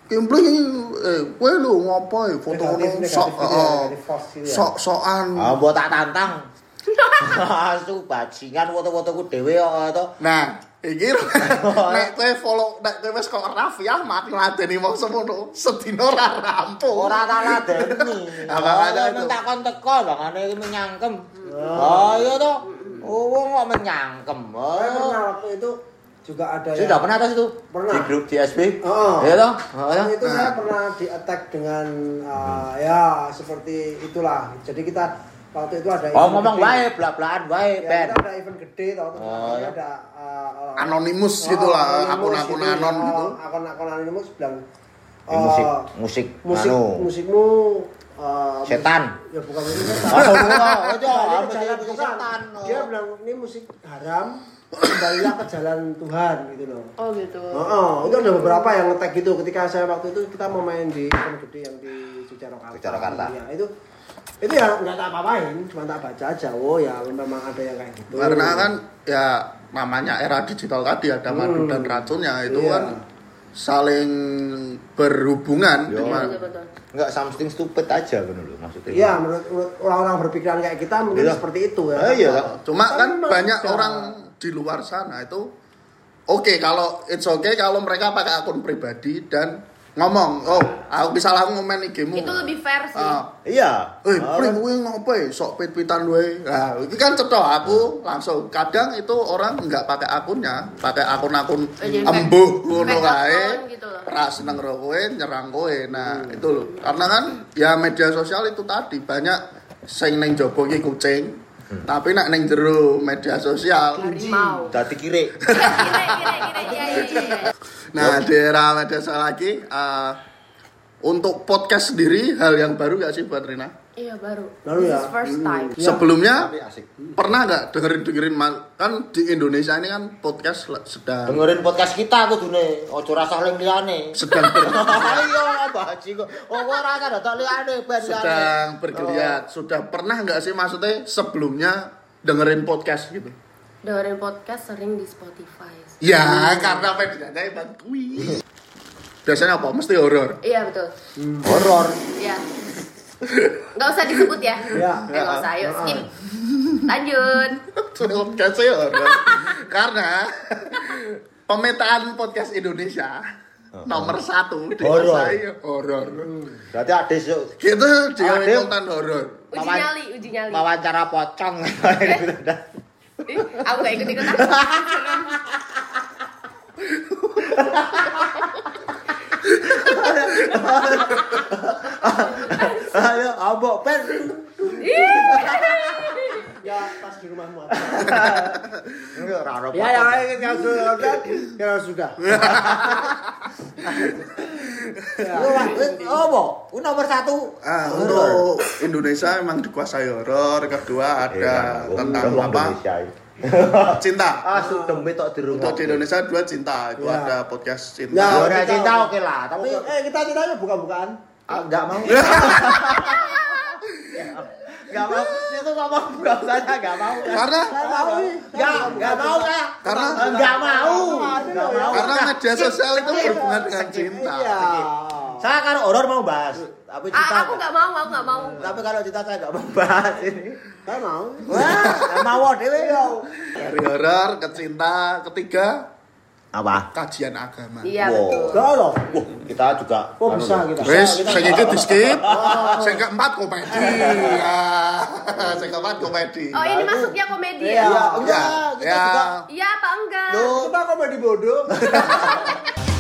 Speaker 1: Kimpling eh gue lu ngapain foto
Speaker 2: Negatif,
Speaker 1: sok oh,
Speaker 2: negatif post gitu ya.
Speaker 1: sok sokan
Speaker 3: Ah, mbok tak tantang. Asu bajingan foto-fotoku dhewe kok to.
Speaker 1: Nah, iki nek kowe follow nek kowe wis kok Raffi Ahmad ngladeni wong semono, sedina ora rampung.
Speaker 3: Ora tak ladeni.
Speaker 1: Ah, makanya itu.
Speaker 3: Oh, tak kon teko bangane iki menyangkem. Oh iya to. Oh, wong kok menyangkem. Oh.
Speaker 2: waktu itu juga ada
Speaker 3: Sudah pernah atas itu?
Speaker 2: Pernah.
Speaker 3: Di grup di SB?
Speaker 2: Oh.
Speaker 3: Iya toh? Oh, ya.
Speaker 2: itu saya pernah di attack dengan uh, ya seperti itulah. Jadi kita waktu itu ada
Speaker 3: Oh, ngomong
Speaker 2: gede.
Speaker 3: wae, blak-blakan wae,
Speaker 2: Ya,
Speaker 3: Ben.
Speaker 2: kita ada event gede tau
Speaker 3: Oh, ya.
Speaker 2: ada uh, uh,
Speaker 1: Anonymous
Speaker 2: oh,
Speaker 1: gitu lah,
Speaker 2: anonymous
Speaker 1: akun-akun
Speaker 2: gitu,
Speaker 1: anon
Speaker 2: ya,
Speaker 1: gitu.
Speaker 2: Akun-akun anonymous bilang
Speaker 3: Ini musik,
Speaker 2: uh,
Speaker 3: musik,
Speaker 2: musik
Speaker 3: anu.
Speaker 2: musikmu uh,
Speaker 3: Setan.
Speaker 2: musik- ya bukan musik setan.
Speaker 3: Oh, oh, oh, oh, setan. Oh.
Speaker 2: Dia bilang ini musik haram, kembalilah ke jalan Tuhan gitu loh.
Speaker 4: Oh gitu.
Speaker 2: Oh, oh, itu ada beberapa yang ngetek gitu ketika saya waktu itu kita mau main di event gede yang di Jogjakarta.
Speaker 3: Jogjakarta.
Speaker 2: Ya, itu itu ya nggak tak apa-apain, cuma tak baca aja. Oh ya memang ada yang kayak gitu.
Speaker 1: Karena kan ya namanya era digital tadi ada madu
Speaker 2: Hmm.
Speaker 1: dan racunnya itu
Speaker 2: Iya.
Speaker 1: kan saling berhubungan
Speaker 3: Yo.
Speaker 1: cuma.
Speaker 3: Enggak something stupid aja kan lho maksudnya.
Speaker 2: Iya, menurut, menurut orang-orang berpikiran kayak kita mungkin
Speaker 3: Iya.
Speaker 2: seperti itu ya.
Speaker 3: Ah, iya.
Speaker 1: cuma
Speaker 2: Tapi
Speaker 1: kan banyak
Speaker 2: sudah-
Speaker 1: orang di luar sana itu oke kalau it's okay kalau mereka pakai akun pribadi dan ngomong oh aku bisa langsung ngomen IG-mu
Speaker 4: Itu lebih fair sih.
Speaker 1: Ah,
Speaker 3: Iya.
Speaker 1: Eh, pring kowe ngopo sok pit-pitan wae. Nah, iki kan cetok aku langsung. Kadang itu orang nggak pakai akunnya, pakai akun-akun
Speaker 4: Oh, jadi fake-
Speaker 1: embuh ngono
Speaker 4: fake
Speaker 1: kae.
Speaker 4: gitu loh.
Speaker 1: Ra seneng karo kowe, nyerang kowe. Nah, itu loh. Karena kan ya media sosial itu tadi banyak sing ning jaba iki kucing. Tapi nak ning jero media sosial.
Speaker 4: Harimau.
Speaker 3: Dadi kire.
Speaker 1: Nah, di era media sosial lagi eh, untuk podcast sendiri hal yang baru gak sih buat Rina?
Speaker 4: Iya baru.
Speaker 2: Baru
Speaker 4: This
Speaker 2: ya?
Speaker 4: is first time.
Speaker 2: Iya.
Speaker 1: Sebelumnya
Speaker 3: asik.
Speaker 1: pernah nggak dengerin dengerin kan di Indonesia ini kan podcast sedang
Speaker 3: Dengerin podcast kita kudune, ojo rasa ling liyane.
Speaker 1: sedang ber-
Speaker 3: Ayo bajingan. Oh, ora rasa dadak liyane ben
Speaker 1: sedang bergeliat sudah pernah nggak sih maksudnya sebelumnya dengerin podcast gitu
Speaker 4: Dengerin podcast sering di Spotify.
Speaker 1: ya karena medianya emang kui biasanya apa mesti horor
Speaker 4: Iya betul.
Speaker 3: Horor.
Speaker 4: Iya. Nggak usah disebut ya.
Speaker 2: Iya.
Speaker 4: Eh, nggak usah. Ayo skip. Lanjut.
Speaker 1: podcastnya horor karena pemetaan podcast Indonesia nomor satu di
Speaker 3: Horor.
Speaker 1: saya horor
Speaker 3: Berarti ade suk
Speaker 1: gitu dia
Speaker 3: Ada.
Speaker 1: konten horor
Speaker 4: Uji nyali, uji nyali.
Speaker 3: wawancara pocong.
Speaker 4: Ih, Aku gak ikut ikut.
Speaker 3: Ayo, abok pen.
Speaker 2: Ya pas di rumahmu.
Speaker 3: Enggak ora
Speaker 2: ya yang lain yang sudah yang sudah.
Speaker 3: Lu lah, apa? Ku nomor satu.
Speaker 1: Ah, untuk Indonesia memang dikuasai horor. Kedua ada
Speaker 3: Iya,
Speaker 1: tentang apa? Cinta.
Speaker 3: Ah, tok di rumah.
Speaker 1: Untuk di Indonesia dua cinta. Itu
Speaker 2: Ya.
Speaker 1: ada podcast
Speaker 2: Ya,
Speaker 1: cinta.
Speaker 2: Kita-
Speaker 3: cinta oke lah, tapi
Speaker 2: eh kita ceritanya bukan-bukan.
Speaker 3: Ah, enggak mau. Enggak mau. Itu ngomong enggak usah enggak mau.
Speaker 1: Karena
Speaker 2: mau.
Speaker 3: Enggak, enggak mau ya.
Speaker 1: Karena
Speaker 3: enggak mau. Enggak mau.
Speaker 1: karena media sosial itu berhubungan dengan cinta.
Speaker 2: Iya.
Speaker 3: Saya kan horor mau bahas, tapi cinta.
Speaker 4: Ah, aku nggak mau, aku nggak mau.
Speaker 3: Tapi kalau cinta saya enggak mau bahas ini.
Speaker 2: Saya mau.
Speaker 3: Wah, enggak mau dhewe yo.
Speaker 1: Dari horor ke cinta, ketiga
Speaker 3: Apa?
Speaker 1: kajian agama.
Speaker 4: Iya
Speaker 3: Wow.
Speaker 4: betul.
Speaker 2: Enggak loh.
Speaker 3: Wah, kita juga
Speaker 2: Kok
Speaker 3: anu,
Speaker 2: bisa kita?
Speaker 1: Wes,
Speaker 2: Kita-
Speaker 1: sing iki di skip. Sing keempat komedi. Ya, sing keempat komedi.
Speaker 4: Oh ini masuknya komedi
Speaker 2: Iya.
Speaker 4: ya?
Speaker 3: Enggak,
Speaker 1: Ya,
Speaker 3: kita
Speaker 1: ya.
Speaker 3: juga
Speaker 4: Iya apa enggak?
Speaker 3: Loh,
Speaker 2: Kita komedi bodoh.